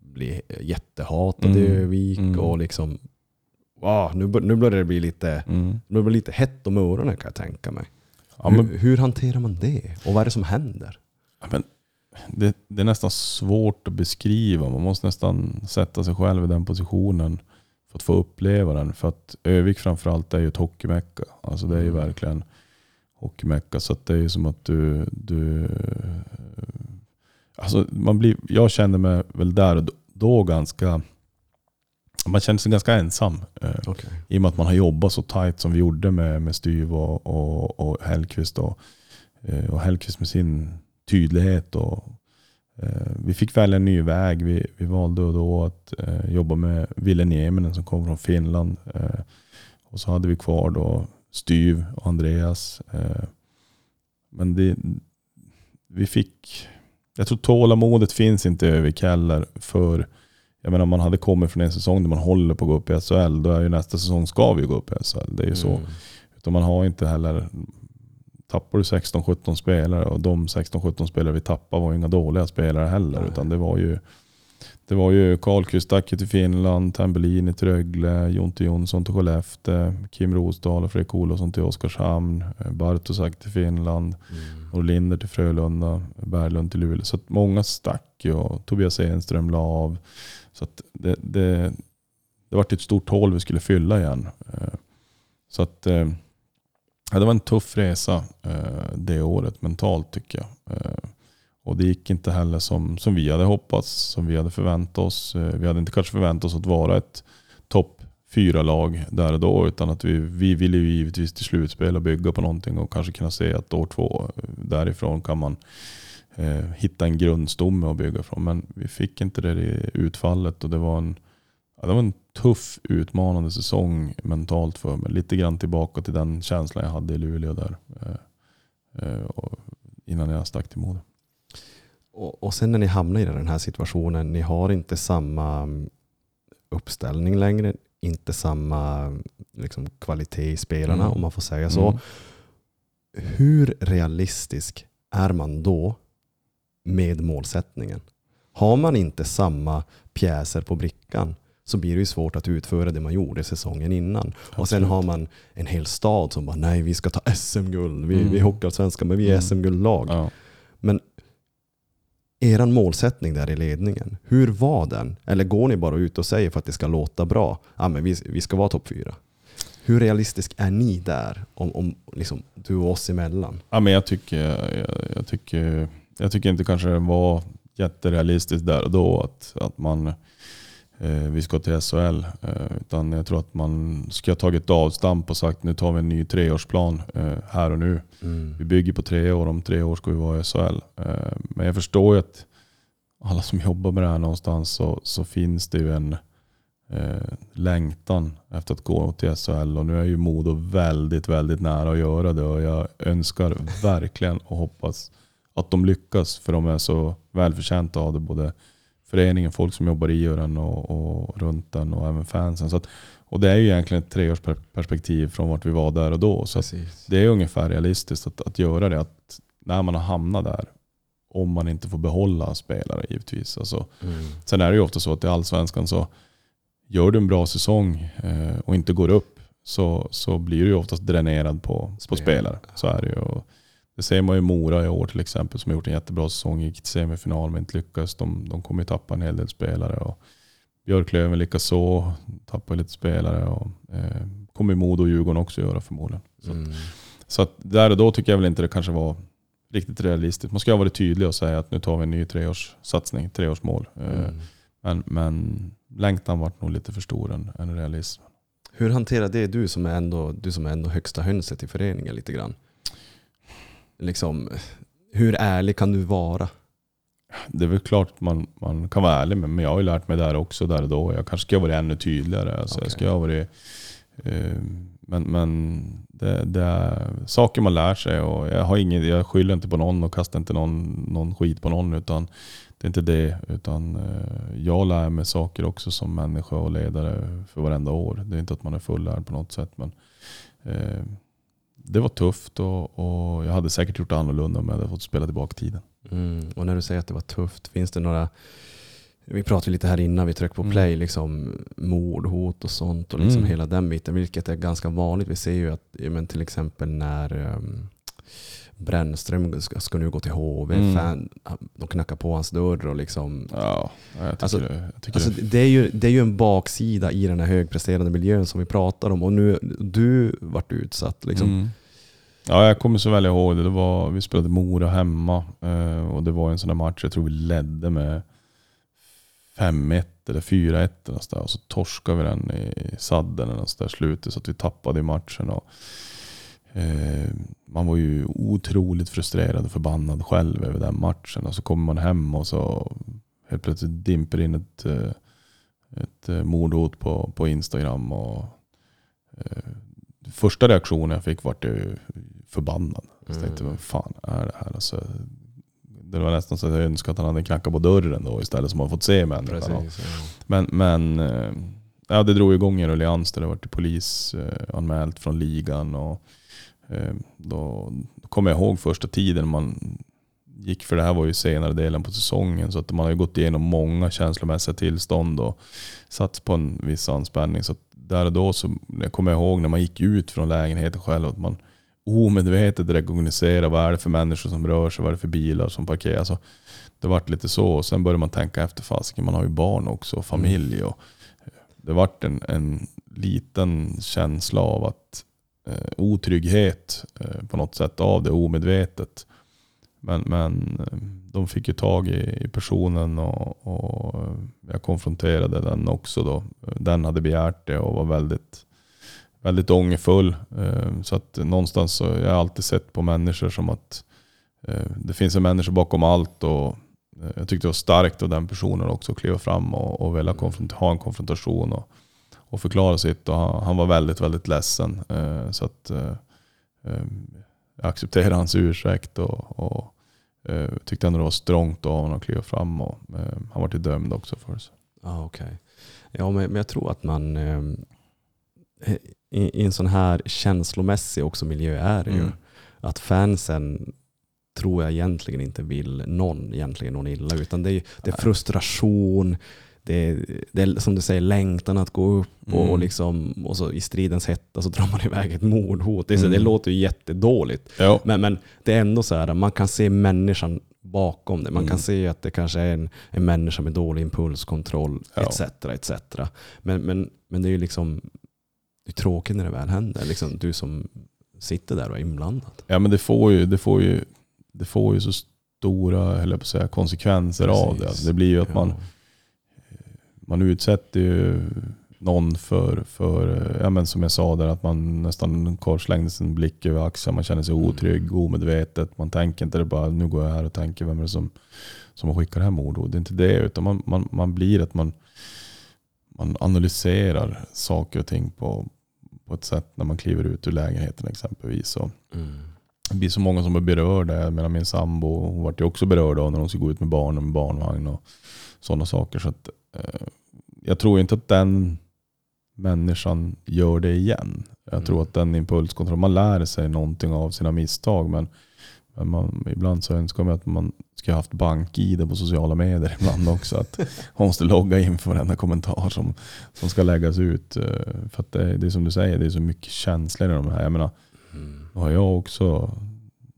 blir jättehatad i Mm. Övik Mm. och liksom wow, nu, bör- nu börjar det bli lite, Mm. nu blir det lite hett om öronen kan jag tänka mig. Ja, men, hur, hur hanterar man det? Och vad är det som händer? Ja, Men det, det är nästan svårt att beskriva. Man måste nästan sätta sig själv i den positionen för att få uppleva den. För att Övik framförallt är ju ett hockeymecka. Alltså det är ju Mm. verkligen hockeymecka. Så att det är ju som att du... du alltså man blir, jag kände mig väl där och då, ganska... Man kände sig ganska ensam. Eh, Okay. i och med att man har jobbat så tajt som vi gjorde med, med Styv och, och, och Hellqvist. Och, eh, och Hellqvist med sin tydlighet. Och, eh, vi fick välja en ny väg. Vi, vi valde då att eh, jobba med Ville Nieminen som kom från Finland. Eh, och så hade vi kvar då Styv och Andreas. Eh, men det, vi fick... Jag tror tålamodet finns inte i Övik heller. För jag menar, om man hade kommit från en säsong där man håller på att gå upp i SHL, då är ju nästa säsong ska vi gå upp i SHL. Det är ju så. Mm. Utan man har inte heller... Tappar du 16-17 spelare och de 16-17 spelare vi tappade var inga dåliga spelare heller. Nej. Utan det var ju... Det var ju Karlqvist ju till Finland, Tambellini till Rögle, Jonte Jonsson till Skellefteå, Kim Rosdahl och Fredrik Olofsson till Oskarshamn, Bartosak till Finland, Mm. Norlinder till Frölunda, Berglund till Luleå. Så många stack ju och Tobias Enström la av. Så det, det, det var ett stort hål vi skulle fylla igen. Eh, Så att eh, ja, det var en tuff resa eh, det året mentalt tycker jag. Eh, Och det gick inte heller som, som vi hade hoppats, som vi hade förväntat oss. Eh, Vi hade inte kanske förväntat oss att vara ett topp fyra lag där och då. Utan att vi, vi ville ju givetvis till slutspel och bygga på någonting och kanske kunna se att år två eh, därifrån kan man eh, hitta en grundstomme att bygga från. Men vi fick inte det utfallet och det var en, ja, det var en tuff utmanande säsong mentalt för mig. Lite grann tillbaka till den känslan jag hade i Luleå där. Eh, eh, och innan jag stack till Modo. Och, och sen när ni hamnar i den här situationen, ni har inte samma mm, uppställning längre, inte samma liksom, kvalitet i spelarna Mm. om man får säga så. Mm. Hur realistisk är man då med målsättningen? Har man inte samma pjäser på brickan så blir det ju svårt att utföra det man gjorde säsongen innan. Och sen Absolut. har man en hel stad som bara nej vi ska ta SM-guld, vi, Mm. vi är hockeyallsvenska men vi är Mm. SM-guldlag. Ja. Men eran målsättning där i ledningen, hur var den? Eller går ni bara ut och säger för att det ska låta bra, ja men vi, vi ska vara topp fyra? Hur realistisk är ni där, om, om liksom, du och oss emellan? Ja, men jag, tycker, jag, jag, tycker, jag tycker inte kanske det var jätterealistiskt där och då att, att man vi ska till SHL. Eh, utan jag tror att man ska ha tagit avstamp och sagt nu tar vi en ny treårsplan eh, här och nu. Vi bygger på tre år, om tre år ska vi vara i SHL. Eh, Men jag förstår ju att alla som jobbar med det här någonstans så, så finns det ju en, eh, längtan efter att gå till SHL. Och nu är ju Modo väldigt, väldigt nära att göra det. Och jag önskar verkligen och hoppas att de lyckas. För de är så välförtjänta av det. Både föreningen, folk som jobbar i den och, och runt den och även fansen. Så att, och det är ju egentligen ett treårsperspektiv från vart vi var där och då. Så det är ungefär realistiskt att, att göra det. Att när man har hamnat där, om man inte får behålla spelare givetvis. Alltså, Mm. Sen är det ju ofta så att i Allsvenskan så gör du en bra säsong eh, och inte går upp så, så blir du ju oftast dränerad på, på Spelare. spelare. Så är det ju. Och det ser man ju i Mora i år till exempel som har gjort en jättebra säsong, gick till semifinal men inte lyckades. De, de kommer ju tappa en hel del spelare. Och Björklöven likaså, tappar lite spelare. Och, eh, kommer Modo och Djurgården också göra förmodligen. Så, Mm. så att där och då tycker jag väl inte det kanske var riktigt realistiskt. Man ska ha varit tydlig och säga att nu tar vi en ny treårssatsning, treårsmål. Eh, Mm. men, men längtan vart nog lite för stor än, än realism. Hur hanterar det du som är ändå, du som är ändå högsta hönset i föreningen lite grann? Liksom, hur ärlig kan du vara? Det är väl klart att man, man kan vara ärlig med, men jag har ju lärt mig där också där och då. Jag kanske ska varit ännu tydligare. Alltså, Okej. jag ska varit, eh, men men det, det är saker man lär sig och jag, har ingen, jag skyller inte på någon och kastar inte någon, någon skit på någon. utan Det är inte det. Utan eh, jag lär mig saker också som människa och ledare för varenda år. Det är inte att man är fullärd på något sätt. Men, eh, det var tufft och, och jag hade säkert gjort annorlunda om jag hade fått spela tillbaka tiden. Mm. Och när du säger att det var tufft, finns det några vi pratade lite här innan vi tryckte på Mm. play, liksom mordhot och sånt och liksom Mm. hela den biten, vilket är ganska vanligt. Vi ser ju att men till exempel när um, Brännström ska, ska nu gå till HV, Mm. fan, de knackar på hans dörr och liksom Ja, jag tycker, Alltså- det, jag tycker Alltså, det. det, är ju, det är ju en baksida i den här högpresterande miljön som vi pratar om och nu du vart utsatt. Liksom. Mm. Ja, jag kommer så väl ihåg det. det var, vi spelade Mora hemma eh, och det var en sån där match, jag tror vi ledde med 5-1 eller 4-1 eller och så torskade vi den i sadden eller något där slutet så att vi tappade i matchen. Och, man var ju otroligt frustrerad och förbannad själv över den matchen och så kommer man hem och så helt plötsligt dimper in ett, eh, ett eh, mordhot på, på Instagram. och eh, Första reaktionen jag fick var ju förbannad. Så jag tänkte, Mm. vad fan är det här? Alltså, det var nästan så att jag önskade att han hade knackat på dörren då istället som man fått se människan. Precis, ja. Men, men eh, ja, det drog igång en ruljans där det var till polis eh, anmält från ligan. Och, eh, då, då kommer jag ihåg första tiden man gick, för det här var ju senare delen på säsongen, så att man har ju gått igenom många känslomässiga tillstånd och satt på en viss anspänning. Så där och då så jag kommer jag ihåg när man gick ut från lägenheten själv, att man omedvetet rekognoserar vad är det för människor som rör sig, vad är det för bilar som parkerar. Alltså, det vart lite så. Och sen började man tänka efter, fasiken man har ju barn också och familj. Och det vart en, en liten känsla av att eh, otrygghet eh, på något sätt av det omedvetet. Men, men eh, de fick ju tag i, personen och, och eh, jag konfronterade den också då. Den hade begärt det och var väldigt, väldigt ångerfull. Eh, Så att någonstans så jag har alltid sett på människor som att eh, det finns en människa bakom allt. Och eh, jag tyckte det var starkt av den personen också att kliva fram och, och vilja konfront- ha en konfrontation och, och förklara sitt. Och han, var väldigt, väldigt ledsen. Eh, Så att eh, eh, jag accepterade hans ursäkt och, och eh, tyckte ändå det var strångt av honom att kliva fram. Och, eh, han var till dömd också för det. Ja, okej. Ja, men, men jag tror att man ehm, i, i en sån här känslomässig också miljö är det ju. Mm. Att fansen tror jag egentligen inte vill någon egentligen någon illa. Utan det är, det är frustration, det det är som du säger längtan att gå upp och, Mm. och, liksom, och så i stridens hetta så drar man iväg ett mordhot. Det, är så, Mm. det låter ju jättedåligt. Ja. Men, men det är ändå så här, man kan se människan bakom det. Man Mm. kan se att det kanske är en, en människa med dålig impulskontroll Ja. etc. etc. Men, men, men det är ju liksom det är tråkigt när det väl händer. Liksom, du som sitter där och är inblandad. Ja men det får ju, det får ju, det får ju så stora höll jag på att säga, konsekvenser av det. Precis. Alltså, Det blir ju att Ja. man utsätter ju någon för, för, ja men som jag sa där, att man nästan korslängde sin blick över axeln. Man känner sig Mm. otrygg, omedvetet. Man tänker inte det bara, nu går jag här och tänker, vem är det som, som det här mordordet? Det är inte det, utan man, man, man blir att man, man analyserar saker och ting på, på ett sätt när man kliver ut ur lägenheten exempelvis. Så Mm. Det blir så många som är berörda. Jag menar min sambo hon vart ju också berörd av när hon skulle gå ut med barnen med barnvagn och sådana saker. Så att, eh, jag tror inte att den människan gör det igen. Jag Mm. tror att den impulskontroll, man lär sig någonting av sina misstag. Men, men man, ibland så önskar man att man ska ha haft bank-id på sociala medier ibland också. Att man måste logga in för varenda kommentar som, som ska läggas ut. Eh, För att det, det är som du säger, det är så mycket känslor i de här. Jag menar, Mm. har jag också,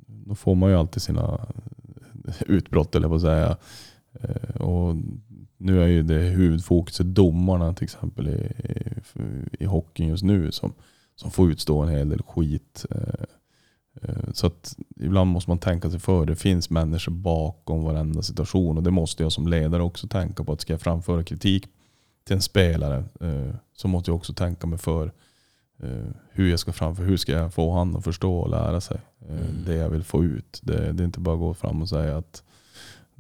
då får man ju alltid sina utbrott eller vad säga. Eh, och nu är ju det huvudfokuset domarna till exempel i, i, i hockeyn just nu som, som får utstå en hel del skit. Eh, eh, så att ibland måste man tänka sig för. Det finns människor bakom varenda situation och det måste jag som ledare också tänka på. att Ska jag framföra kritik till en spelare så måste jag också tänka mig för hur jag ska framföra, hur ska jag få han att förstå och lära sig eh, Mm. det jag vill få ut. Det, det är inte bara att gå fram och säga att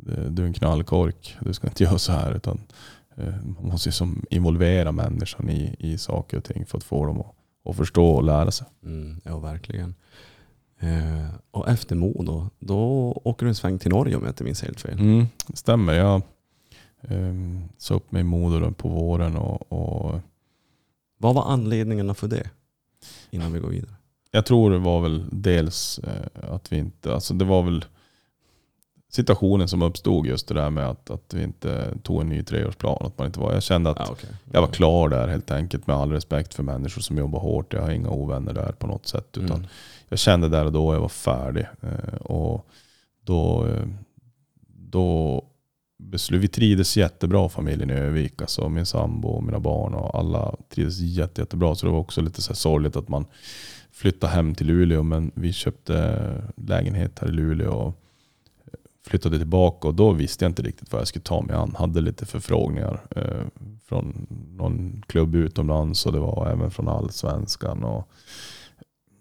eh, du är en knallkork, du ska inte göra så här. Utan eh, man måste ju som involvera människan i, i saker och ting för att få dem att, att förstå och lära sig. Mm, ja, verkligen. Eh, och efter Modo, då åker du en sväng till Norge om jag inte minns helt fel. Mm, det stämmer. Jag eh, sa upp mig i Modo då på våren och, och Vad var anledningarna för det? Innan vi går vidare. jag tror det var väl dels eh, att vi inte, alltså det var väl situationen som uppstod just det där med att, att vi inte tog en ny treårsplan. Att man inte var, jag kände att Ah, okay. jag var klar där helt enkelt med all respekt för människor som jobbar hårt. Jag har inga ovänner där på något sätt. Utan Mm. jag kände där och då jag var färdig. Eh, och då, eh, då beslut, vi trivdes jättebra familjen i Övik. Alltså min sambo och mina barn och alla trivdes jätte, jättebra. Så det var också lite så här sorgligt att man flyttade hem till Luleå. Men vi köpte lägenhet här i Luleå och flyttade tillbaka. Och då visste jag inte riktigt vad jag skulle ta mig an. Hade lite förfrågningar eh, från någon klubb utomlands och det var även från allsvenskan. Och,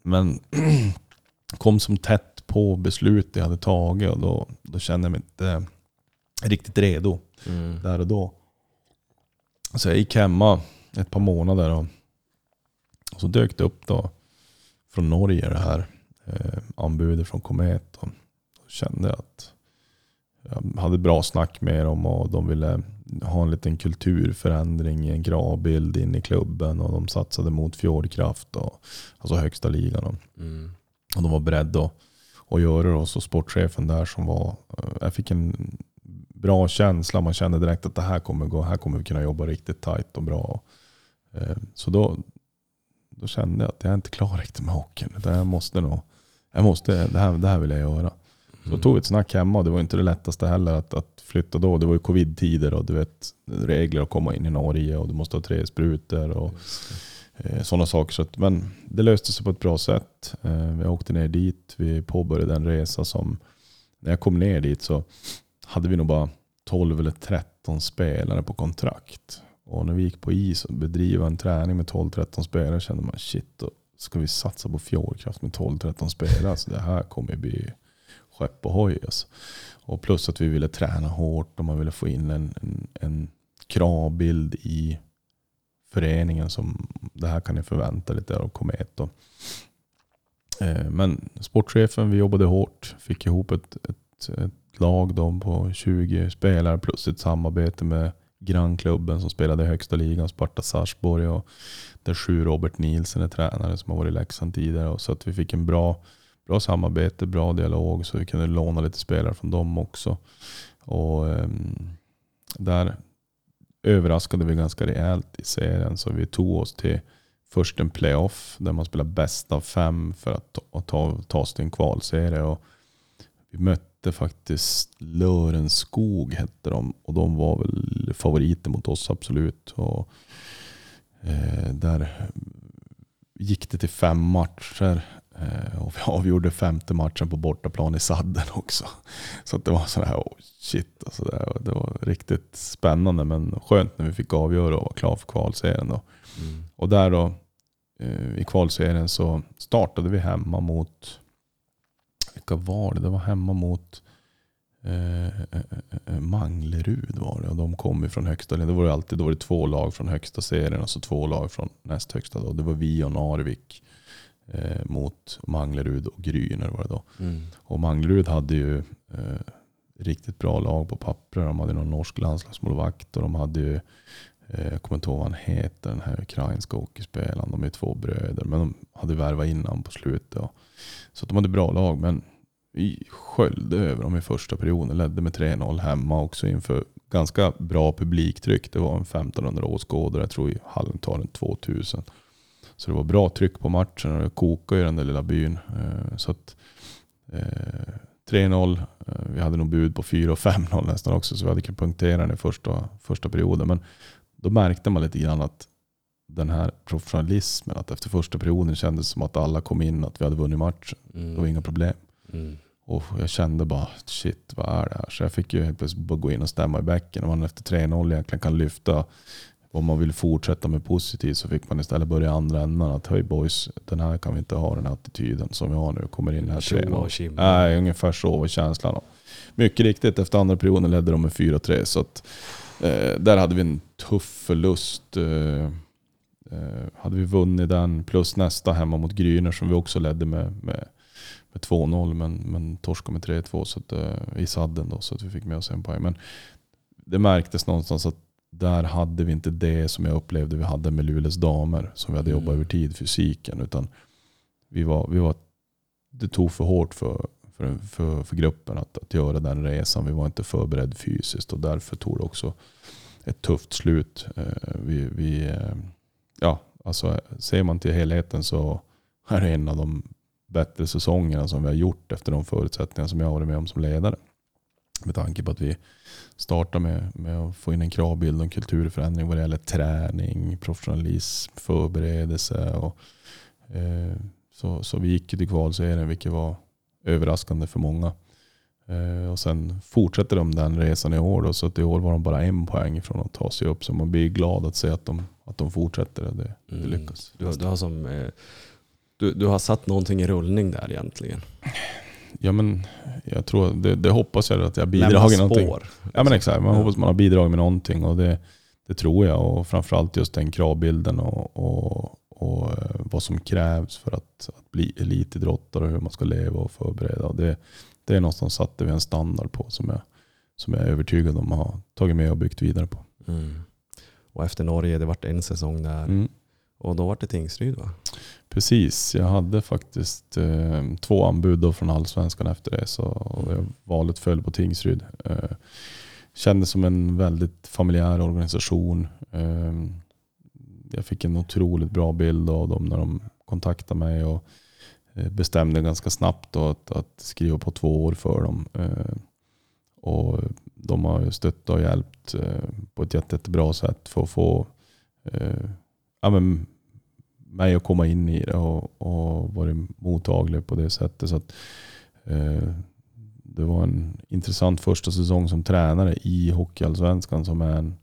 men kom som tätt på beslut jag hade tagit och då, då kände jag mig inte riktigt redo Mm. där och då. Så jag gick hemma ett par månader och, och så dök det upp då från Norge det här eh, anbudet från Komet. Och då kände att jag hade bra snack med dem och de ville ha en liten kulturförändring, en kravbild in i klubben och de satsade mot Fjordkraft, och, alltså högsta ligan. Och, Mm. och de var beredda att, att göra det. Och så sportchefen där som var, eh, jag fick en bra känsla. Man kände direkt att det här kommer gå, här kommer vi kunna jobba riktigt tajt och bra. Eh, Så då, då kände jag att jag är inte klar riktigt med hockeyn. Det här måste nog, jag måste, det, här, det här vill jag göra. Så Mm. tog vi ett snack hemma. Det var inte det lättaste heller att, att flytta då. Det var ju covid-tider och du vet regler att komma in i Norge och du måste ha tre sprutor och eh, sådana saker. Så att, men det löste sig på ett bra sätt. Eh, vi åkte ner dit. Vi påbörjade en resa som, när jag kom ner dit så hade vi nog bara 12 eller 13 spelare på kontrakt. Och när vi gick på is och bedriva en träning med 12-13 spelare kände man shit, då ska vi satsa på fjordkraft med 12-13 spelare. Så det här kommer bli skepp och hoj. Alltså. Och plus att vi ville träna hårt och man ville få in en, en, en kravbild i föreningen som det här kan ni förvänta lite av Komet. Då. Eh, men sportchefen, vi jobbade hårt, fick ihop ett, ett, ett lag då på 20 spelare plus ett samarbete med grannklubben som spelade i högsta ligan, Sparta Sarsborg. Och där sju Robert Nielsen är tränare som har varit i Leksand tidigare. Och så att vi fick en bra, bra samarbete, bra dialog så vi kunde låna lite spelare från dem också. Och um, där överraskade vi ganska rejält i serien så vi tog oss till först en playoff där man spelar bäst av fem för att ta, ta, ta sig till en kvalserie. Och vi mötte faktiskt Lörenskog hette de och de var väl favoriter mot oss absolut. Och, eh, där gick det till fem matcher eh, och vi avgjorde femte matchen på bortaplan i sadden också. Så det var sådär, oh shit, alltså det, var- det var riktigt spännande men skönt när vi fick avgöra och vara klar för kvalserien. Då. Mm. Och där då eh, i kvalserien så startade vi hemma mot, vilka var det? Det var hemma mot eh, eh, eh, Manglerud var det. Och de kom ju från högsta. Det var alltid då var det två lag från högsta serien och så två lag från näst högsta. Då. Det var vi och Narvik eh, mot Manglerud och Gryner var det då. Mm. Och Manglerud hade ju eh, riktigt bra lag på papper. De hade någon norsk landslagsmålvakt och de hade ju, eh, jag kommer inte ihåg vad han heter, den här ukrainska hockeyspelaren. De är två bröder, men de hade värvat in honom på slutet. Så de hade bra lag, men sköljde över dem i första perioden. Ledde med 3-0 hemma också inför ganska bra publiktryck. Det var en 1500 åskådare, jag tror i halvtalen 2000. Så det var bra tryck på matchen och det kokade i den där lilla byn. Eh, Så att, eh, 3-0. Eh, Vi hade nog bud på 4 och 5-0 nästan också, så vi hade kunnat punktera den i första, första perioden. Men då märkte man lite grann att den här professionalismen, att efter första perioden kändes det som att alla kom in, att vi hade vunnit matchen. Mm. Det var inga problem. Mm. Och jag kände bara, shit vad är det här? Så jag fick ju helt plötsligt bara gå in och stämma i bäcken. Om man efter 3-0 egentligen kan lyfta, om man vill fortsätta med positivt så fick man istället börja andra änden. Att höj boys, den här kan vi inte ha den här attityden som vi har nu. Kommer in här Tjoa 3-0. och tjimma. Nej, ungefär så var känslan. Mycket riktigt, efter andra perioden ledde de med 4-3. Så att, eh, där hade vi en tuff förlust. Eh, eh, hade vi vunnit den plus nästa hemma mot Gryner som vi också ledde med, med, med 2-0 men, men torskade med 3-2 så att, eh, i sadden då, så att vi fick med oss en poäng. Men det märktes någonstans att där hade vi inte det som jag upplevde vi hade med Luleås damer som vi hade jobbat Mm. över tid, fysiken. Utan vi var, vi var, det tog för hårt för, för, för, för gruppen att, att göra den resan. Vi var inte förberedd fysiskt och därför tog det också ett tufft slut. Eh, Vi, vi, eh, ja, alltså, ser man till helheten så är det en av de bättre säsongerna som vi har gjort efter de förutsättningar som jag har varit med om som ledare. Med tanke på att vi startar med, med att få in en kravbild och en kulturförändring vad det gäller träning, professionalism, förberedelse. Och, eh, så, så vi gick till kvalserien vilket var överraskande för många. Eh, och sen fortsätter de den resan i år. Då, så att i år var de bara en poäng från att ta sig upp. Så man blir glad att se att de, att de fortsätter. Det, det Mm. lyckas. Du, har- du, har som, eh, du, du har satt någonting i rullning där egentligen. Ja, men jag tror, det, det hoppas jag att jag bidragit någonting. spår. Ja men exakt, man Ja. hoppas man har bidragit med någonting och det, det tror jag. Och framförallt just den kravbilden och, och, och eh, vad som krävs för att, att bli elitidrottare och hur man ska leva och förbereda. Det, det är någonstans satte vi en standard på som jag, som jag är övertygad om att ha tagit med och byggt vidare på. Mm. Och efter Norge, det vart en säsong där. Mm. Och då var det Tingsryd va? Precis, jag hade faktiskt eh, två anbud då från Allsvenskan efter det. Så jag, valet föll på Tingsryd. Eh, kändes som en väldigt familjär organisation. Eh, jag fick en otroligt bra bild av dem när de kontaktade mig och eh, bestämde ganska snabbt då att, att skriva på två år för dem. Eh, och de har stöttat och hjälpt eh, på ett jätte, jättebra sätt för att få eh, ja, men mig att komma in i det och, och varit mottaglig på det sättet. Så att, eh, det var en intressant första säsong som tränare i Hockeyallsvenskan som är en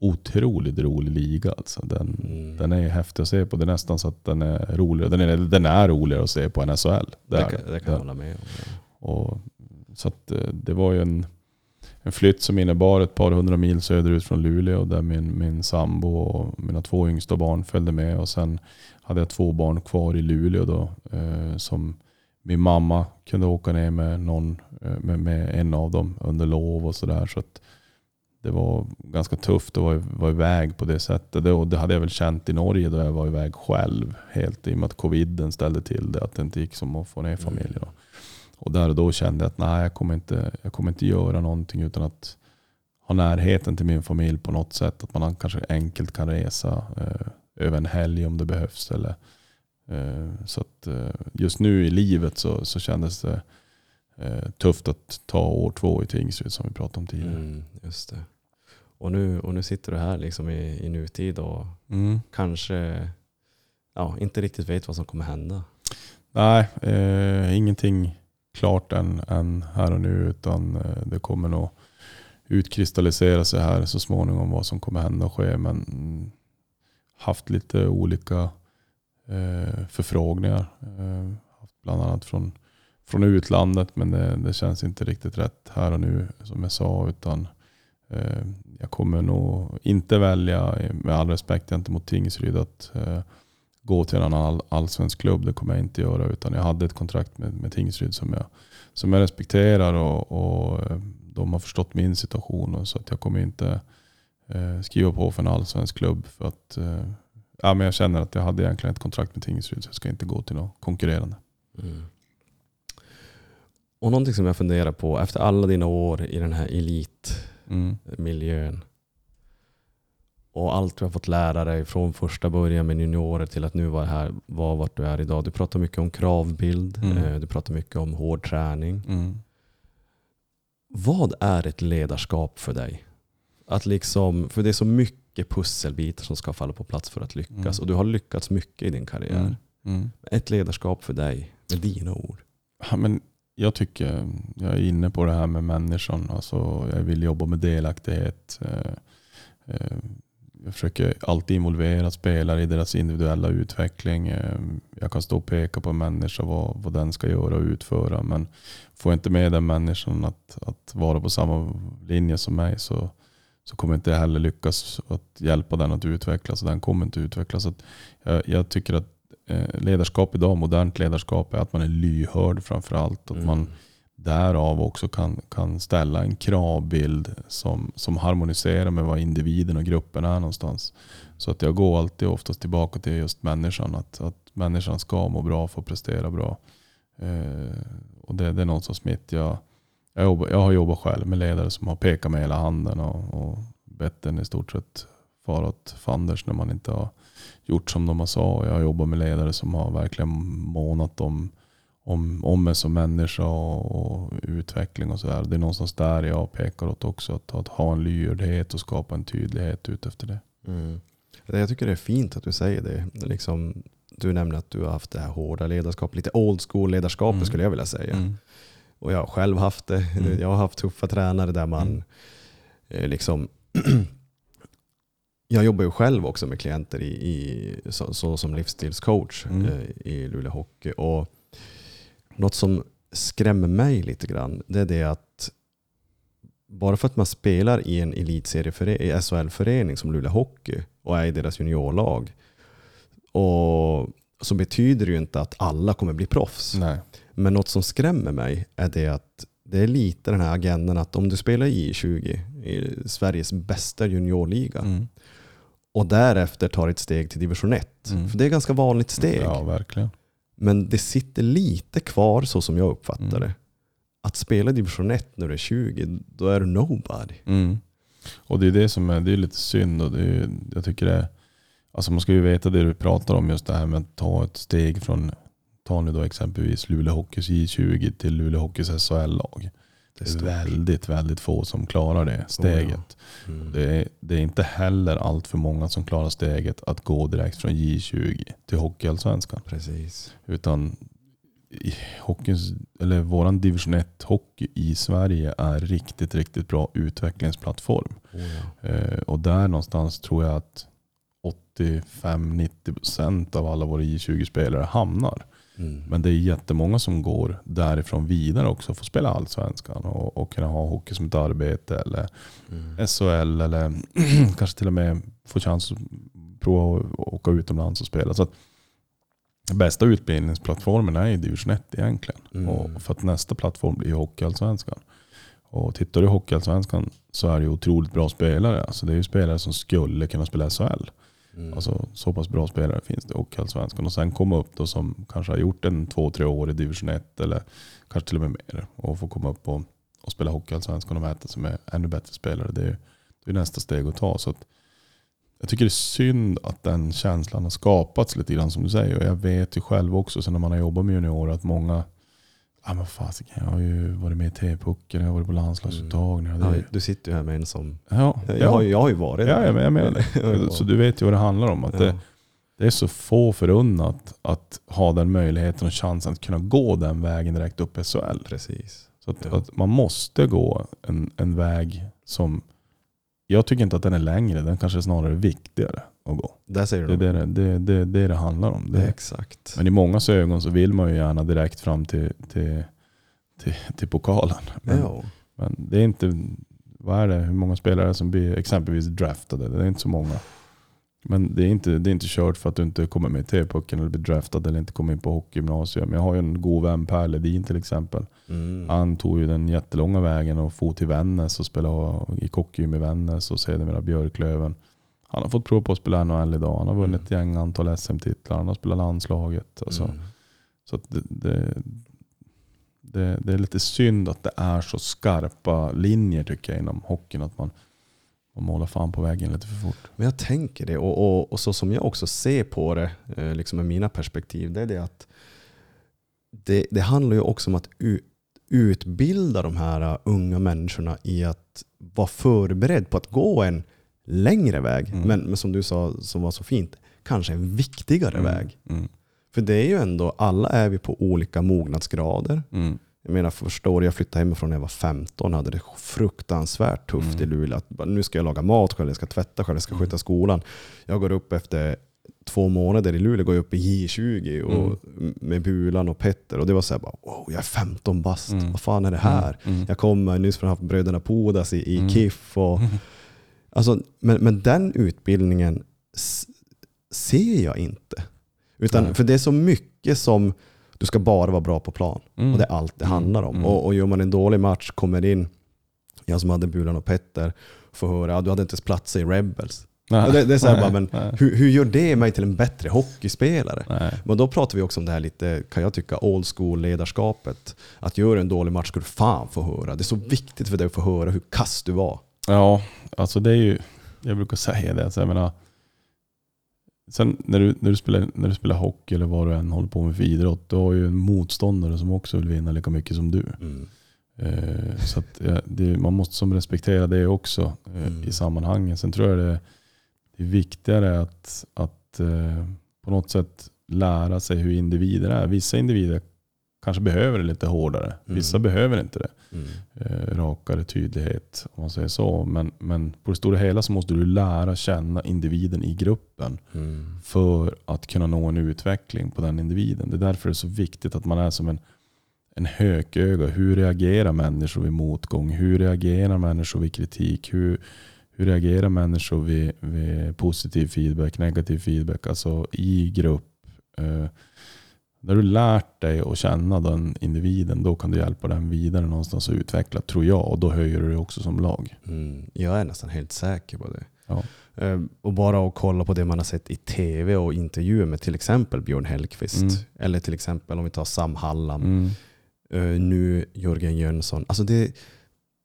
otroligt rolig liga. Alltså den, Mm. den är häftig att se på. Det är nästan så att den är roligare. Den är, den är roligare att se på än SHL. Det Det, kan, det. kan jag Ja. hålla med om. Och, så att, eh, det var ju en, en flytt som innebar ett par hundra mil söderut från Luleå där min, min sambo och mina två yngsta barn följde med. Och sen hade jag två barn kvar i Luleå då, eh, som min mamma kunde åka ner med, någon, eh, med, med en av dem under lov och sådär. Så att det var ganska tufft att vara, vara iväg på det sättet. Det, och det hade jag väl känt i Norge då jag var iväg själv. Helt i och med att coviden ställde till det. Att det inte gick som att få ner familjen. Och där och då kände jag att nej, jag kommer inte, jag kommer inte göra någonting utan att ha närheten till min familj på något sätt. Att man kanske enkelt kan resa eh, över en helg om det behövs. Eller, eh, så att, eh, just nu i livet så, så kändes det eh, tufft att ta år två i Tingsryd som vi pratade om tidigare. Mm, just det. Och nu, och nu sitter du här liksom i, i nutid och Mm. kanske ja, inte riktigt vet vad som kommer hända. Nej, eh, ingenting klart än, än här och nu utan eh, det kommer nog utkristallisera sig här så småningom vad som kommer hända och ske. Men haft lite olika eh, förfrågningar. Eh, bland annat från, från utlandet men det, det känns inte riktigt rätt här och nu som jag sa. utan eh, Jag kommer nog inte välja, med all respekt gentemot Tingsryd, att eh, gå till en annan allsvensk klubb. Det kommer jag inte göra. Utan jag hade ett kontrakt med, med Tingsryd som jag, som jag respekterar och, och eh, de har förstått min situation. Och så att jag kommer inte eh, skriva på för en allsvensk klubb. För att, eh, ja, men jag känner att jag hade egentligen ett kontrakt med Tingsryd så jag ska inte gå till något konkurrerande. Mm. Och någonting som jag funderar på efter alla dina år i den här elitmiljön Mm. Och allt du har fått lära dig från första början med juniorer till att nu vara här, var vart du är idag. Du pratar mycket om kravbild, Mm. eh, du pratar mycket om hård träning. Mm. Vad är ett ledarskap för dig? Att liksom, för det är så mycket pusselbitar som ska falla på plats för att lyckas. Mm. Och du har lyckats mycket i din karriär. Mm. Mm. Ett ledarskap för dig, med dina ord. Ja, men jag tycker, jag är inne på det här med människan. Alltså, jag vill jobba med delaktighet. Jag försöker alltid involvera spelare i deras individuella utveckling. Eh, Jag kan stå och peka på en människa vad, vad den ska göra och utföra. Men får jag inte med den människan att, att vara på samma linje som mig så, så kommer jag inte heller lyckas att hjälpa den att utvecklas. Och den kommer inte utvecklas. Så jag, jag tycker att eh, ledarskap idag, modernt ledarskap, är att man är lyhörd framför allt. Att man Mm därav också kan, kan ställa en kravbild som, som harmoniserar med vad individen och gruppen är någonstans. Så att jag går alltid oftast tillbaka till just människan. Att, att människan ska må bra, få prestera bra. Eh, och det, det är någonstans mitt. Jag, jag, jobbar, jag har jobbat själv med ledare som har pekat med hela handen och, och bett en i stort sett fara åt fanders när man inte har gjort som de har sa. Jag har jobbat med ledare som har verkligen månat om om, om mig som människa och, och utveckling och sådär. Det är någonstans där jag pekar åt också. Att, att ha en lyhördhet och skapa en tydlighet ut efter det. Mm. Jag tycker det är fint att du säger det. Liksom, du nämner att du har haft det här hårda ledarskapet, lite old school ledarskapet Mm. skulle jag vilja säga. Mm. Och jag har själv haft det. Mm. Jag har haft tuffa tränare där man Mm. eh, liksom Jag jobbar ju själv också med klienter i, i, så, så som livsstilscoach Mm. eh, i Luleå Hockey. Och något som skrämmer mig lite grann det är det att bara för att man spelar i en elitserieförening, SHL-förening som Luleå Hockey och är i deras juniorlag och så betyder det ju inte att alla kommer bli proffs. Nej. Men något som skrämmer mig är det att det är lite den här agendan att om du spelar i 20 i Sveriges bästa juniorliga Mm. och därefter tar ett steg till division 1. Mm. För det är ett ganska vanligt steg. Ja, verkligen. Men det sitter lite kvar så som jag uppfattar Mm. det. Att spela division 1 när du är 20, då är du nobody. Mm. Och det är det som är, det är lite synd. Och det är, jag tycker det alltså man ska ju veta det du pratar om, just det här med att ta ett steg från, ta nu då exempelvis Luleå Hockeys J20 till Luleå Hockeys SHL-lag. Det är väldigt, väldigt få som klarar det steget. Mm. Det är, det är inte heller allt för många som klarar steget att gå direkt från J20 till Hockeyallsvenskan. Precis. Utan hockeyns, eller våran division 1 hockey i Sverige är riktigt, riktigt bra utvecklingsplattform. Oh, ja. Eh, och där någonstans tror jag att 85-90% av alla våra J20-spelare hamnar. Mm. Men det är jättemånga som går därifrån vidare också. Får spela allsvenskan och, och kunna ha hockey som ett arbete. Eller Mm. SHL eller kanske till och med få chans att prova att åka utomlands och spela. Så att bästa utbildningsplattformen är ju division 1 egentligen. Mm. Och för att nästa plattform blir Hockeyallsvenskan. Och tittar du i Hockeyallsvenskan så är det otroligt bra spelare. Alltså det är ju spelare som skulle kunna spela SHL. Mm. Alltså så pass bra spelare finns det i Hockeyallsvenskan. Och sen komma upp då som kanske har gjort en två, tre år i division 1 eller kanske till och med mer. Och få komma upp och, och spela Hockeyallsvenskan och mäta sig med ännu bättre spelare. Det är, det är nästa steg att ta. Så att jag tycker det är synd att den känslan har skapats lite grann som du säger. Och jag vet ju själv också sen när man har jobbat med juniorer att många Ja men fasiken, jag har ju varit med i T-pucken, jag har varit på landslagsuttagningar. Mm. Ja, är- du sitter ju här med en som... Ja, Jag, har, ju- jag har ju varit Ja, jag men- jag menar det. Har Så du vet ju vad det handlar om. Att Ja. det, det är så få förunnat att ha den möjligheten och chansen att kunna gå den vägen direkt upp i SHL. Precis. Så att, Ja. att man måste gå en, en väg som, jag tycker inte att den är längre, den kanske är snarare viktigare att gå. Där säger Det du är det det, det, det, det, det handlar om. det. Det, Exakt. men i många ögon så vill man ju gärna direkt fram till, till till, till pokalen. Men, Ja. men det är inte, vad är det, hur många spelare som blir exempelvis draftade? Det är inte så många. Men det är inte, det är inte kört för att du inte kommer med i TV-pucken eller blir draftad eller inte kommer in på hockeygymnasium. Jag har ju en god vän, Per Ledin till exempel. Mm. Han tog ju den jättelånga vägen och for till Vännäs och spelade i Kockegym i Vännäs och sedermera Björklöven. Han har fått prova på att spela NHL idag. Han har vunnit ett gäng antal SM-titlar. Han har spelat landslaget. Alltså. Mm. Så det, det, det, det är lite synd att det är så skarpa linjer tycker jag inom hockeyn. Att man, man målar fan på väggen lite för fort. Men jag tänker det och, och, och så som jag också ser på det, eh, liksom med mina perspektiv, det är det att det, det handlar ju också om att utbilda de här uh, unga människorna i att vara förberedd på att gå en längre väg. Mm. Men, men som du sa, som var så fint, kanske en viktigare väg. Mm. För det är ju ändå, alla är vi på olika mognadsgrader. Mm. Jag menar första året jag flyttade hemifrån när jag var 15 hade det fruktansvärt tufft i Luleå. Att nu ska jag laga mat själv, jag ska tvätta själv, jag ska sköta skolan. Jag går upp efter två månader i Luleå, går jag upp i J20 och, med Bulan och Petter. Och det var så här, bara, wow, jag är 15 bast, Mm. vad fan är det här? Mm. Jag kommer nyss från haft bröderna Pudas i, i Mm. KIF. Och, alltså, men, men den utbildningen ser jag inte. Utan, Nej. för det är så mycket som du ska bara vara bra på plan. Mm. Och det är allt det Mm. handlar om. Mm. Och, och gör man en dålig match, kommer in, jag som hade Bulan och Petter, får höra att du hade inte ens plats i Rebels. Det, det är så här, bara, men hur, hur gör det mig till en bättre hockeyspelare? Nej. Men då pratar vi också om det här lite, kan jag tycka, old school ledarskapet. Att göra en dålig match ska du fan få höra. Det är så viktigt för dig att få höra hur kass du var. Ja, alltså det är ju, jag brukar säga det. Så jag menar, sen när du, när, du spelar, när du spelar hockey eller vad du än håller på med för idrott, du har ju en motståndare som också vill vinna lika mycket som du. Eh, så att, ja, det, man måste som respektera det också eh, Mm. i sammanhanget. Sen tror jag det, det är viktigare att, att eh, på något sätt lära sig hur individer är. Vissa individer kanske behöver det lite hårdare. Vissa Mm. behöver inte det Mm. eh, rakare tydlighet om man säger så. Men, men på det stora hela så måste du lära känna individen i gruppen Mm. för att kunna nå en utveckling på den individen. Det är därför det är så viktigt att man är som en, en hököga. Hur reagerar människor vid motgång? Hur reagerar människor vid kritik? Hur, hur reagerar människor vid, vid positiv feedback, negativ feedback? Alltså i grupp. Eh, när du lärt dig att känna den individen, då kan du hjälpa den vidare någonstans och utveckla, tror jag. Och då höjer du det också som lag. Mm. Jag är nästan helt säker på det. Ja. Eh, Och bara att kolla på det man har sett i tv och intervjuer med till exempel Björn Hellkvist. Mm. Eller till exempel om vi tar Sam Hallam. Mm. Eh, nu Jörgen Jönsson. Alltså det,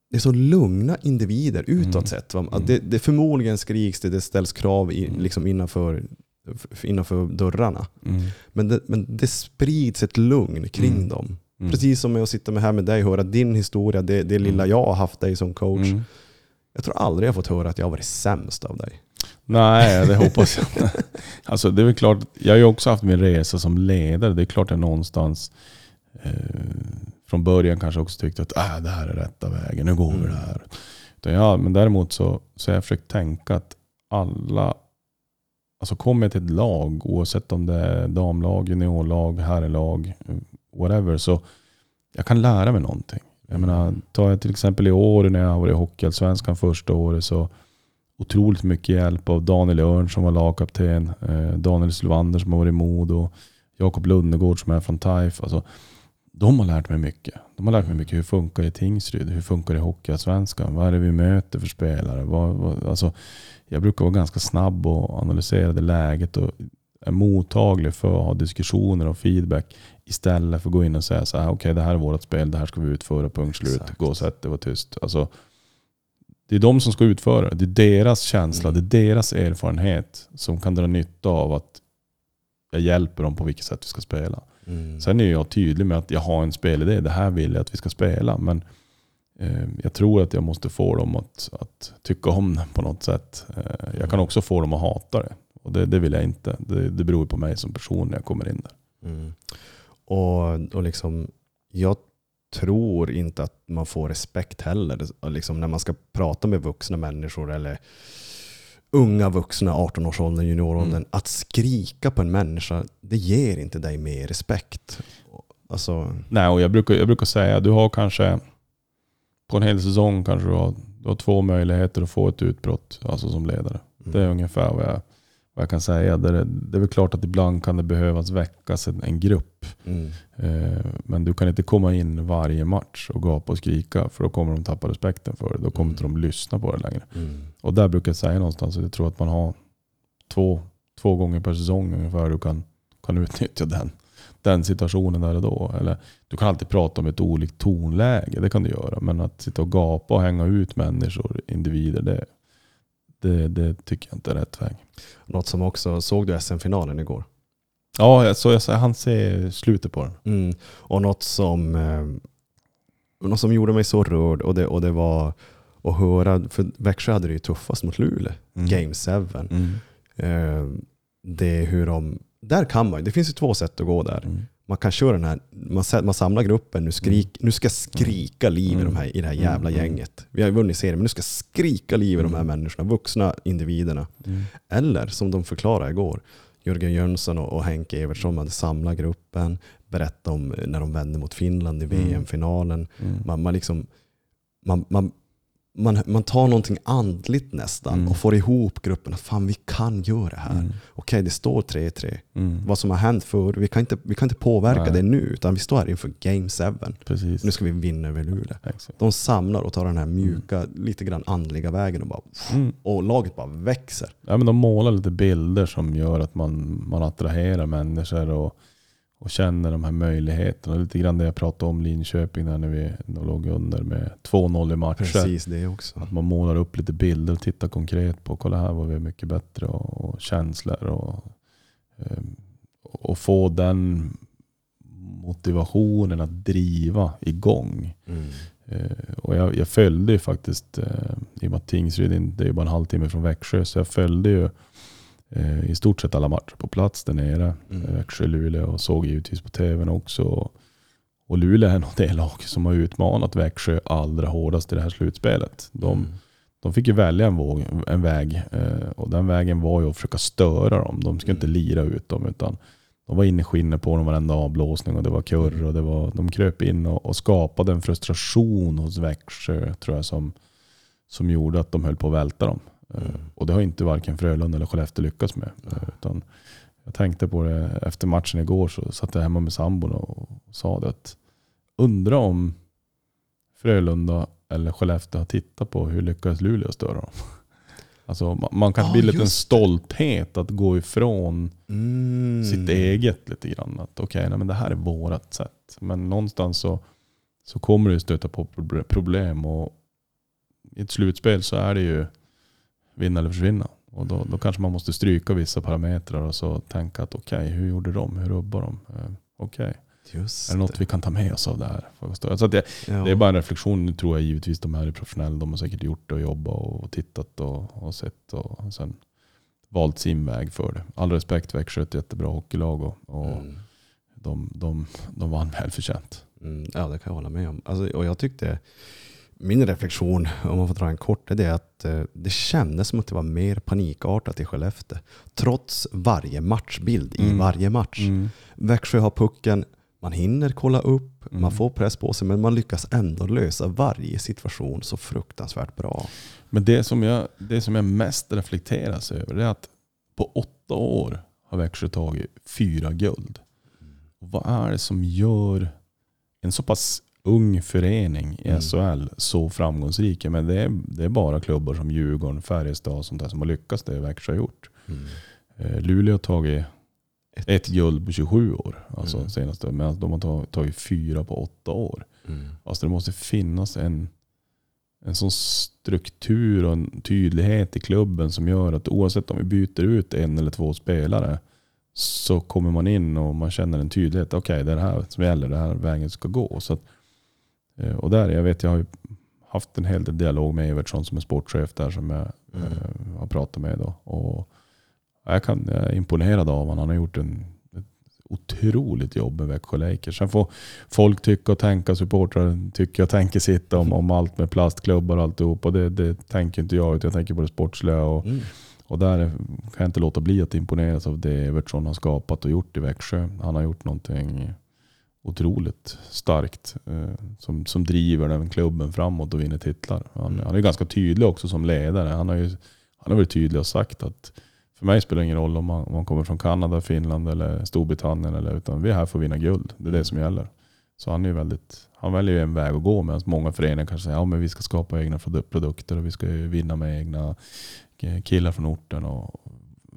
det är så lugna individer utåt Mm. sett. Mm. Det, det förmodligen skriks det, det ställs krav i, Mm. liksom innanför, innanför dörrarna. Mm. Men det, men det sprids ett lugn kring Mm. dem. Mm. Precis som att sitta med här med dig och höra din historia, det, det lilla Mm. jag har haft dig som coach. Mm. Jag tror aldrig jag fått höra att jag har varit sämst av dig. Nej, det hoppas jag inte. Alltså, det är väl klart, jag har ju också haft min resa som ledare. Det är klart jag någonstans eh, från början kanske också tyckte att äh, det här är rätta vägen, nu går vi Mm. det här. Utan ja, men däremot så, så har jag försökt tänka att alla, alltså kommer jag till ett lag, oavsett om det är damlag, juniorlag, herrlag, whatever, så jag kan lära mig någonting. Jag menar, tar jag till exempel i år när jag var i Hockeyallsvenskan första året så otroligt mycket hjälp av Daniel Örn som var lagkapten, eh, Daniel Sylvander som har varit i Modo, Jakob Lundegård som är från TAIF. Alltså, de har lärt mig mycket. De har lärt mig mycket. Hur funkar det i Tingsryd? Hur funkar det i Hockeyallsvenskan? Vad är det vi möter för spelare? Vad, vad, alltså, jag brukar vara ganska snabb och analysera det läget och är mottaglig för att ha diskussioner och feedback istället för att gå in och säga så här, okej det här är vårt spel, det här ska vi utföra, punkt slut, Exakt. gå och sätt det, var tyst. Alltså, det är de som ska utföra det. Det är deras känsla, Mm. det är deras erfarenhet som kan dra nytta av att jag hjälper dem på vilket sätt vi ska spela. Mm. Sen är jag tydlig med att jag har en spelidé, det här vill jag att vi ska spela. Men eh, jag tror att jag måste få dem att, att tycka om det på något sätt. Eh, jag kan också få dem att hata det. Och det, det vill jag inte. Det, det beror på mig som person när jag kommer in där. Mm. Och, och liksom, jag tror inte att man får respekt heller. Liksom när man ska prata med vuxna människor eller unga vuxna, 18-årsåldern, junioråldern. Mm. Att skrika på en människa, det ger inte dig mer respekt. Alltså, Nej, och jag brukar, jag brukar säga du har kanske på en hel säsong kanske du har, du har två möjligheter att få ett utbrott alltså som ledare. Det är ungefär vad jag, vad jag kan säga. Det är, det är väl klart att ibland kan det behövas väckas en, en grupp. mm, Eh, men du kan inte komma in varje match och gapa och skrika för då kommer de tappa respekten för det. Då kommer inte de lyssna på det längre. mm, Och där brukar jag säga någonstans att jag tror att man har två, två gånger per säsong ungefär du kan, kan utnyttja den, den situationen där och då. Eller, du kan alltid prata om ett olikt tonläge, det kan du göra. Men att sitta och gapa och hänga ut människor, individer, det, det, det tycker jag inte är rätt väg. något som också, såg du SM-finalen igår? Ja, jag- så jag, så han ser slutet på den. Mm. Och något som, eh, något som gjorde mig så rörd och det, och det var att höra, för Växjö hade det ju tuffast mot Luleå, Mm. Game 7. Mm. Eh, det är hur de, där kan man det finns ju två sätt att gå där. Mm. Man kan köra den här, man, man samlar gruppen, nu, skrik, nu ska skrika liv i, de här, i det här jävla Mm. gänget. Vi har ju vunnit serien, men nu ska jag skrika liv i de här Mm. människorna, vuxna individerna. Mm. Eller som de förklarade igår, Jörgen Jönsson och, och Henke Evertsson hade samlat gruppen, berättat om när de vände mot Finland i Mm. VM-finalen. Mm. Man, man, liksom, man, man, man, man tar någonting andligt nästan Mm. och får ihop gruppen. Att fan, vi kan göra det här. Mm. Okej, det står 3-3. Mm. Vad som har hänt förr, vi kan inte, vi kan inte påverka Nej. det nu, utan vi står här inför Game 7. Precis. Nu ska vi vinna över Luleå. Exakt. De samlar och tar den här mjuka, lite grann andliga vägen och, bara, Mm. och laget bara växer. Ja, men de målar lite bilder som gör att man, man attraherar människor och, och känner de här möjligheterna. Lite grann det jag pratade om Linköping där när vi låg under med 2-0 i matcher. Precis det också. Att man målar upp lite bilder och tittar konkret på, kolla här var vi mycket bättre och, och känslor. Och, ehm, och få den motivationen att driva igång. Mm. Eh, och jag, jag följde ju faktiskt, eh, i och med att Tingsryd det är bara en halvtimme från Växjö, så jag följde ju eh, i stort sett alla matcher på plats där nere. Mm. Eh, Växjö, Luleå och såg givetvis på tvn också. Och Luleå är nog det lag som har utmanat Växjö allra hårdast i det här slutspelet. De, Mm. de fick ju välja en, våg, en väg eh, och den vägen var ju att försöka störa dem. De skulle inte lira ut dem utan de var inne i skinnet på dem varenda avblåsning och det var kurr och det var, de kröp in och, och skapade en frustration hos Växjö tror jag som, som gjorde att de höll på att välta dem. Eh, Mm. Och det har inte varken Frölunda eller Skellefteå lyckats med. Eh, Utan jag tänkte på det efter matchen igår så satt jag hemma med sambon och sa det att undra om Frölunda eller Skellefteå har tittat på hur lyckades Luleå störa dem. Alltså man, man kan Ja, bli lite en stolthet att gå ifrån Mm. sitt eget lite grann. Att okej, nej, men det här är vårat sätt. Men någonstans så, så kommer ju stöta på proble- problem. Och I ett slutspel så är det ju vinna eller försvinna. Och då, då kanske man måste stryka vissa parametrar och så tänka att okej, hur gjorde de? Hur rubbar de? Eh, Okej, Just är det något vi kan ta med oss av det här? Får jag förstå. Så att det, Ja. det är bara en reflektion. Nu tror jag givetvis de här är professionella. De har säkert gjort det och jobbat och tittat och, och sett och sen valt sin väg för det. All respekt, Växjö är ett jättebra hockeylag och, och Mm. de, de, de vann välförtjänt. Mm, ja, det kan jag hålla med om. Alltså, och jag tyckte, min reflektion, om man får dra en kort, är det att eh, det kändes som att det var mer panikartat i Skellefteå. Trots varje matchbild i Mm. varje match. Växjö har pucken, man hinner kolla upp, Mm. man får press på sig, men man lyckas ändå lösa varje situation så fruktansvärt bra. Men det som, jag, det som jag mest reflekteras över är att på åtta år har Växjö tagit fyra guld. Vad är det som gör en så pass ung förening i Mm. SHL så framgångsrik? Men det, är, det är bara klubbar som Djurgården, Färjestad och sånt där som har lyckats det Växjö har gjort. Eh, Luleå har tagit Ett. ett guld på 27 år. Alltså Mm. senaste, medan de har tagit, fyra på åtta år. Mm. Alltså det måste finnas en, en sån struktur och en tydlighet i klubben som gör att oavsett om vi byter ut en eller två spelare så kommer man in och man känner en tydlighet. Okej, det är det här som gäller. Det här är vägen ska gå. Så att, och där, jag vet jag har haft en hel del dialog med Evertsson som är sportchef där som jag Mm. eh, har pratat med. Då. Och jag, kan, jag är imponerad av honom. Han har gjort en, ett otroligt jobb med Växjö Lakers. Sen får folk tycka och tänka, supportrar tycker och tänker sitt om, om allt med plastklubbar och alltihop. Och det, det tänker inte jag, utan jag tänker på det sportsliga. Och, Mm. och där kan jag inte låta bli att imponeras av det Evertsson har skapat och gjort i Växjö. Han har gjort någonting otroligt starkt. Eh, som, som driver den klubben framåt och vinner titlar. Han, han är ganska tydlig också som ledare. Han har, ju, han har varit tydlig och sagt att för mig spelar det ingen roll om man, om man kommer från Kanada, Finland eller Storbritannien. Eller, utan vi är här för att vinna guld. Det är det som gäller. Så han, är väldigt, han väljer ju en väg att gå medan många föreningar kanske säger att ja, vi ska skapa egna produ- produkter och vi ska vinna med egna killar från orten. Och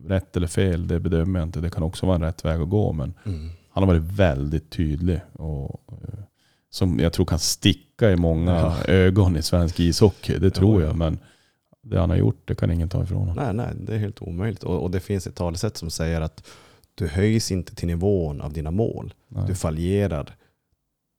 rätt eller fel, det bedömer jag inte. Det kan också vara en rätt väg att gå. Men Mm. Han har varit väldigt tydlig. Och, eh, som jag tror kan sticka i många Ja. ögon i svensk ishockey. Det tror Ja, ja. jag. Men det han har gjort, det kan ingen ta ifrån honom. Nej, nej, det är helt omöjligt. Och, och det finns ett talesätt som säger att du höjs inte till nivån av dina mål. Nej. Du fallerar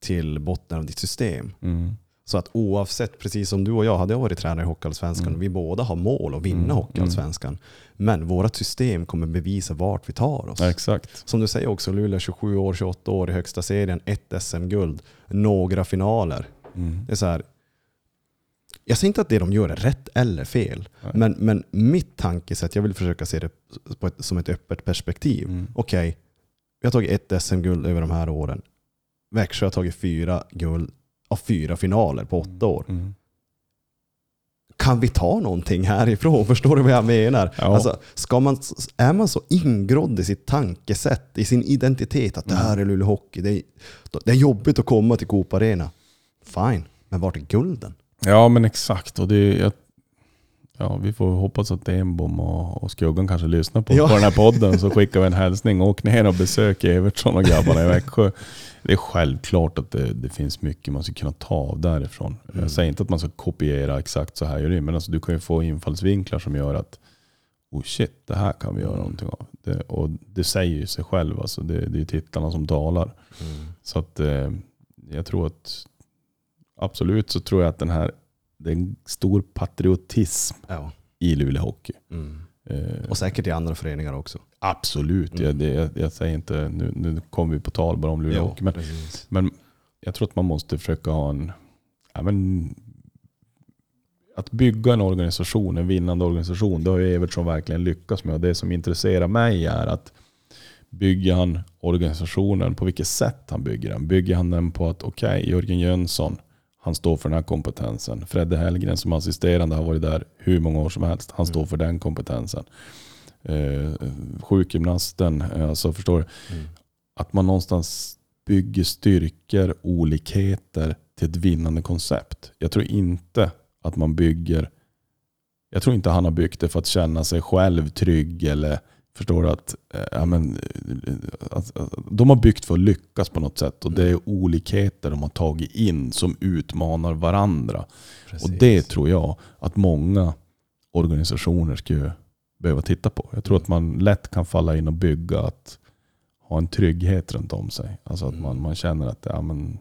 till botten av ditt system. Mm. Så att oavsett, precis som du och jag, hade jag varit tränare i Hockeyallsvenskan, Mm. vi båda har mål att vinna Mm, Hockeyallsvenskan. Men vårt system kommer bevisa vart vi tar oss. Exakt. Som du säger också, Luleå 27 år, 28 år i högsta serien, ett SM-guld, några finaler. Mm. Det är så här, jag säger inte att det de gör är rätt eller fel, Nej. men, men mitt tankesätt, jag vill försöka se det ett, som ett öppet perspektiv. Mm. Okej, vi har tagit ett SM-guld över de här åren. Växjö har tagit fyra guld av fyra finaler på åtta år. Mm. Kan vi ta någonting härifrån? Förstår du vad jag menar? Ja. Alltså, ska man, är man så ingrodd i sitt tankesätt, i sin identitet, att det här är Luleå Hockey, det är, det är jobbigt att komma till Coop Arena. Fine, men vart är gulden? Ja men exakt. Och det, jag, ja, vi får hoppas att Enbom och, och Skuggan kanske lyssnar på, Ja. på den här podden. Så skickar vi en hälsning. Åk ner och besök Evertsson och grabbarna i Växjö. Det är självklart att det, det finns mycket man ska kunna ta av därifrån. Mm. Jag säger inte att man ska kopiera exakt så här gör det, men alltså, du kan ju få infallsvinklar som gör att oh shit, det här kan vi göra Mm. någonting av. Det, och det säger ju sig själv. Alltså, det, det är tittarna som talar. Så att eh, jag tror att absolut så tror jag att den här, det är en stor patriotism Ja. i Luleå Hockey. Mm. Eh, Och säkert i andra föreningar också. absolut, Mm. jag, det, jag, jag säger inte, nu, nu kommer vi på tal bara om Luleå Hockey, men, men jag tror att man måste försöka ha en, ja, men, att bygga en organisation, en vinnande organisation, det har ju Evertsson verkligen lyckats med. Och det som intresserar mig är att bygger han organisationen, på vilket sätt han bygger den? Bygger han den på att okej, Jörgen Jönsson, han står för den här kompetensen. Fredde Hellgren som assisterande har varit där hur många år som helst. Han står för den kompetensen. Eh, sjukgymnasten, eh, alltså förstår du? Mm. Att man någonstans bygger styrkor, olikheter till ett vinnande koncept. Jag tror inte att man bygger jag tror inte han har byggt det för att känna sig själv trygg eller förstår att, eh, ja, men, att, att de har byggt för att lyckas på något sätt och det är olikheter de har tagit in som utmanar varandra. Och det tror jag att många organisationer skulle behöva titta på. Jag tror att man lätt kan falla in och bygga att ha en trygghet runt om sig. Alltså att man, man känner att ja, men,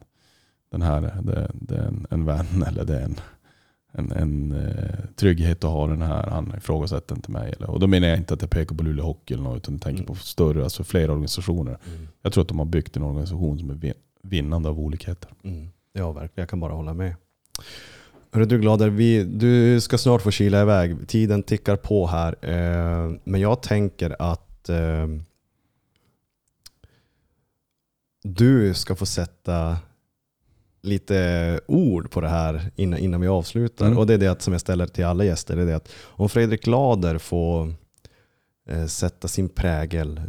den här det, det är en, en vän eller det är en, en, en eh, trygghet att ha den här. Han ifrågasätter inte mig. Eller, och då menar jag inte att jag pekar på Luleå Hockey eller något, utan jag tänker Mm. på större, alltså fler organisationer. Mm. Jag tror att de har byggt en organisation som är vin- vinnande av olikheter. Mm. Ja, verkligen. Jag kan bara hålla med. Hörru du Glader, vi, du ska snart få kila iväg. Tiden tickar på här. Eh, men jag tänker att eh, du ska få sätta lite ord på det här innan, innan vi avslutar. Mm. Och det är det som jag ställer till alla gäster. Det är det att om Fredrik Glader får eh, sätta sin prägel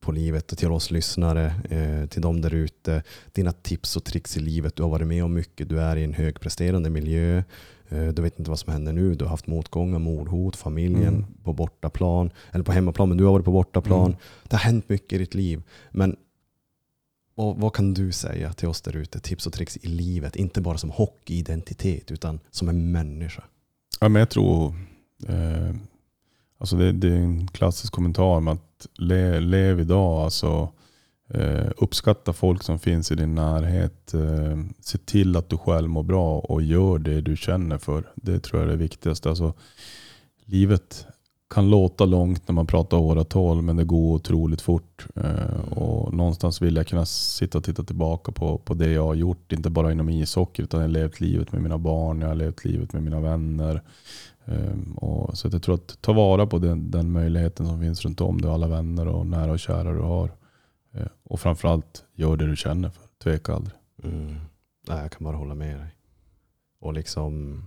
på livet och till oss lyssnare, eh, till dem där ute. Dina tips och tricks i livet. Du har varit med om mycket. Du är i en högpresterande miljö. Eh, du vet inte vad som händer nu. Du har haft motgångar, mordhot, familjen Mm. på bortaplan. Eller på hemmaplan, men du har varit på bortaplan. Mm. Det har hänt mycket i ditt liv. Men vad, vad kan du säga till oss där ute? Tips och tricks i livet. Inte bara som hockeyidentitet, utan som en människa. Ja, men jag tror, eh, alltså det, det är en klassisk kommentar om att le, lev idag. Alltså, eh, uppskatta folk som finns i din närhet. Eh, se till att du själv mår bra och gör det du känner för. Det tror jag är det viktigaste. Alltså, livet kan låta långt när man pratar åratal men det går otroligt fort. Eh, och någonstans vill jag kunna sitta och titta tillbaka på, på det jag har gjort. Inte bara inom ishockey utan jag har levt livet med mina barn, jag har levt livet med mina vänner. Ehm, och så jag tror att ta vara på den, den möjligheten som finns runt om dig, alla vänner och nära och kära du har. Eh, och framförallt gör det du känner för. Tveka aldrig. Mm. Nej, jag kan bara hålla med dig. Och liksom,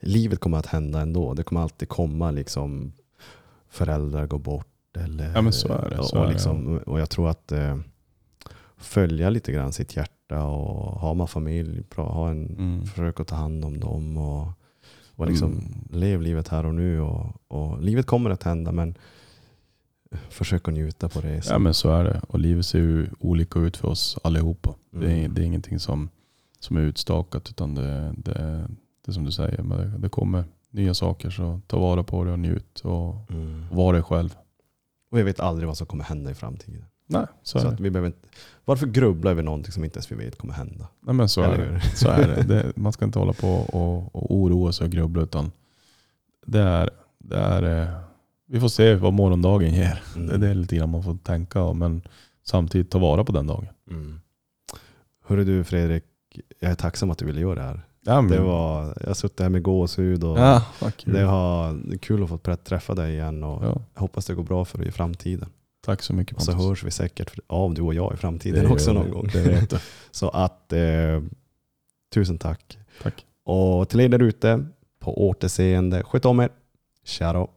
livet kommer att hända ändå. Det kommer alltid komma liksom föräldrar går bort. Eller, Ja, men så är det, Och, så och, liksom, och jag tror att eh, följa lite grann sitt hjärta och har man familj, bra, ha en, Mm. försök att ta hand om dem. Och, och liksom, Mm. lev livet här och nu. Och, och livet kommer att hända men försök att njuta på resan. Ja men så är det. Och livet ser ju olika ut för oss allihopa. Det, är, Mm. det är ingenting som, som är utstakat utan det, det, det är som du säger. Det kommer nya saker så ta vara på det och njut och, Mm. var dig själv. Och vi vet aldrig vad som kommer hända i framtiden. Nej, så, Så är att det. vi behöver inte, varför grubbla över någonting som inte ens vi vet kommer hända? Nej, men så är det. Så är det. det. Man ska inte hålla på och, och oroa sig och grubbla utan det är, det är, eh, vi får se vad morgondagen ger. Mm. Det är det lite grann man får tänka men samtidigt ta vara på den dagen. Mm. Hörru du Fredrik, jag är tacksam att du ville göra det här. Ja, men, Det var, jag har suttit här med gåshud och ja, det, är kul att få träff- träffa dig igen och Ja, jag hoppas det går bra för dig i framtiden. tack så mycket Och så Pontus. hörs vi säkert av du och jag i framtiden Det också någon gång. Det vet du. Så att eh, tusen tack. Tack. Och till er där ute, på återseende, sköt om er. Tja då.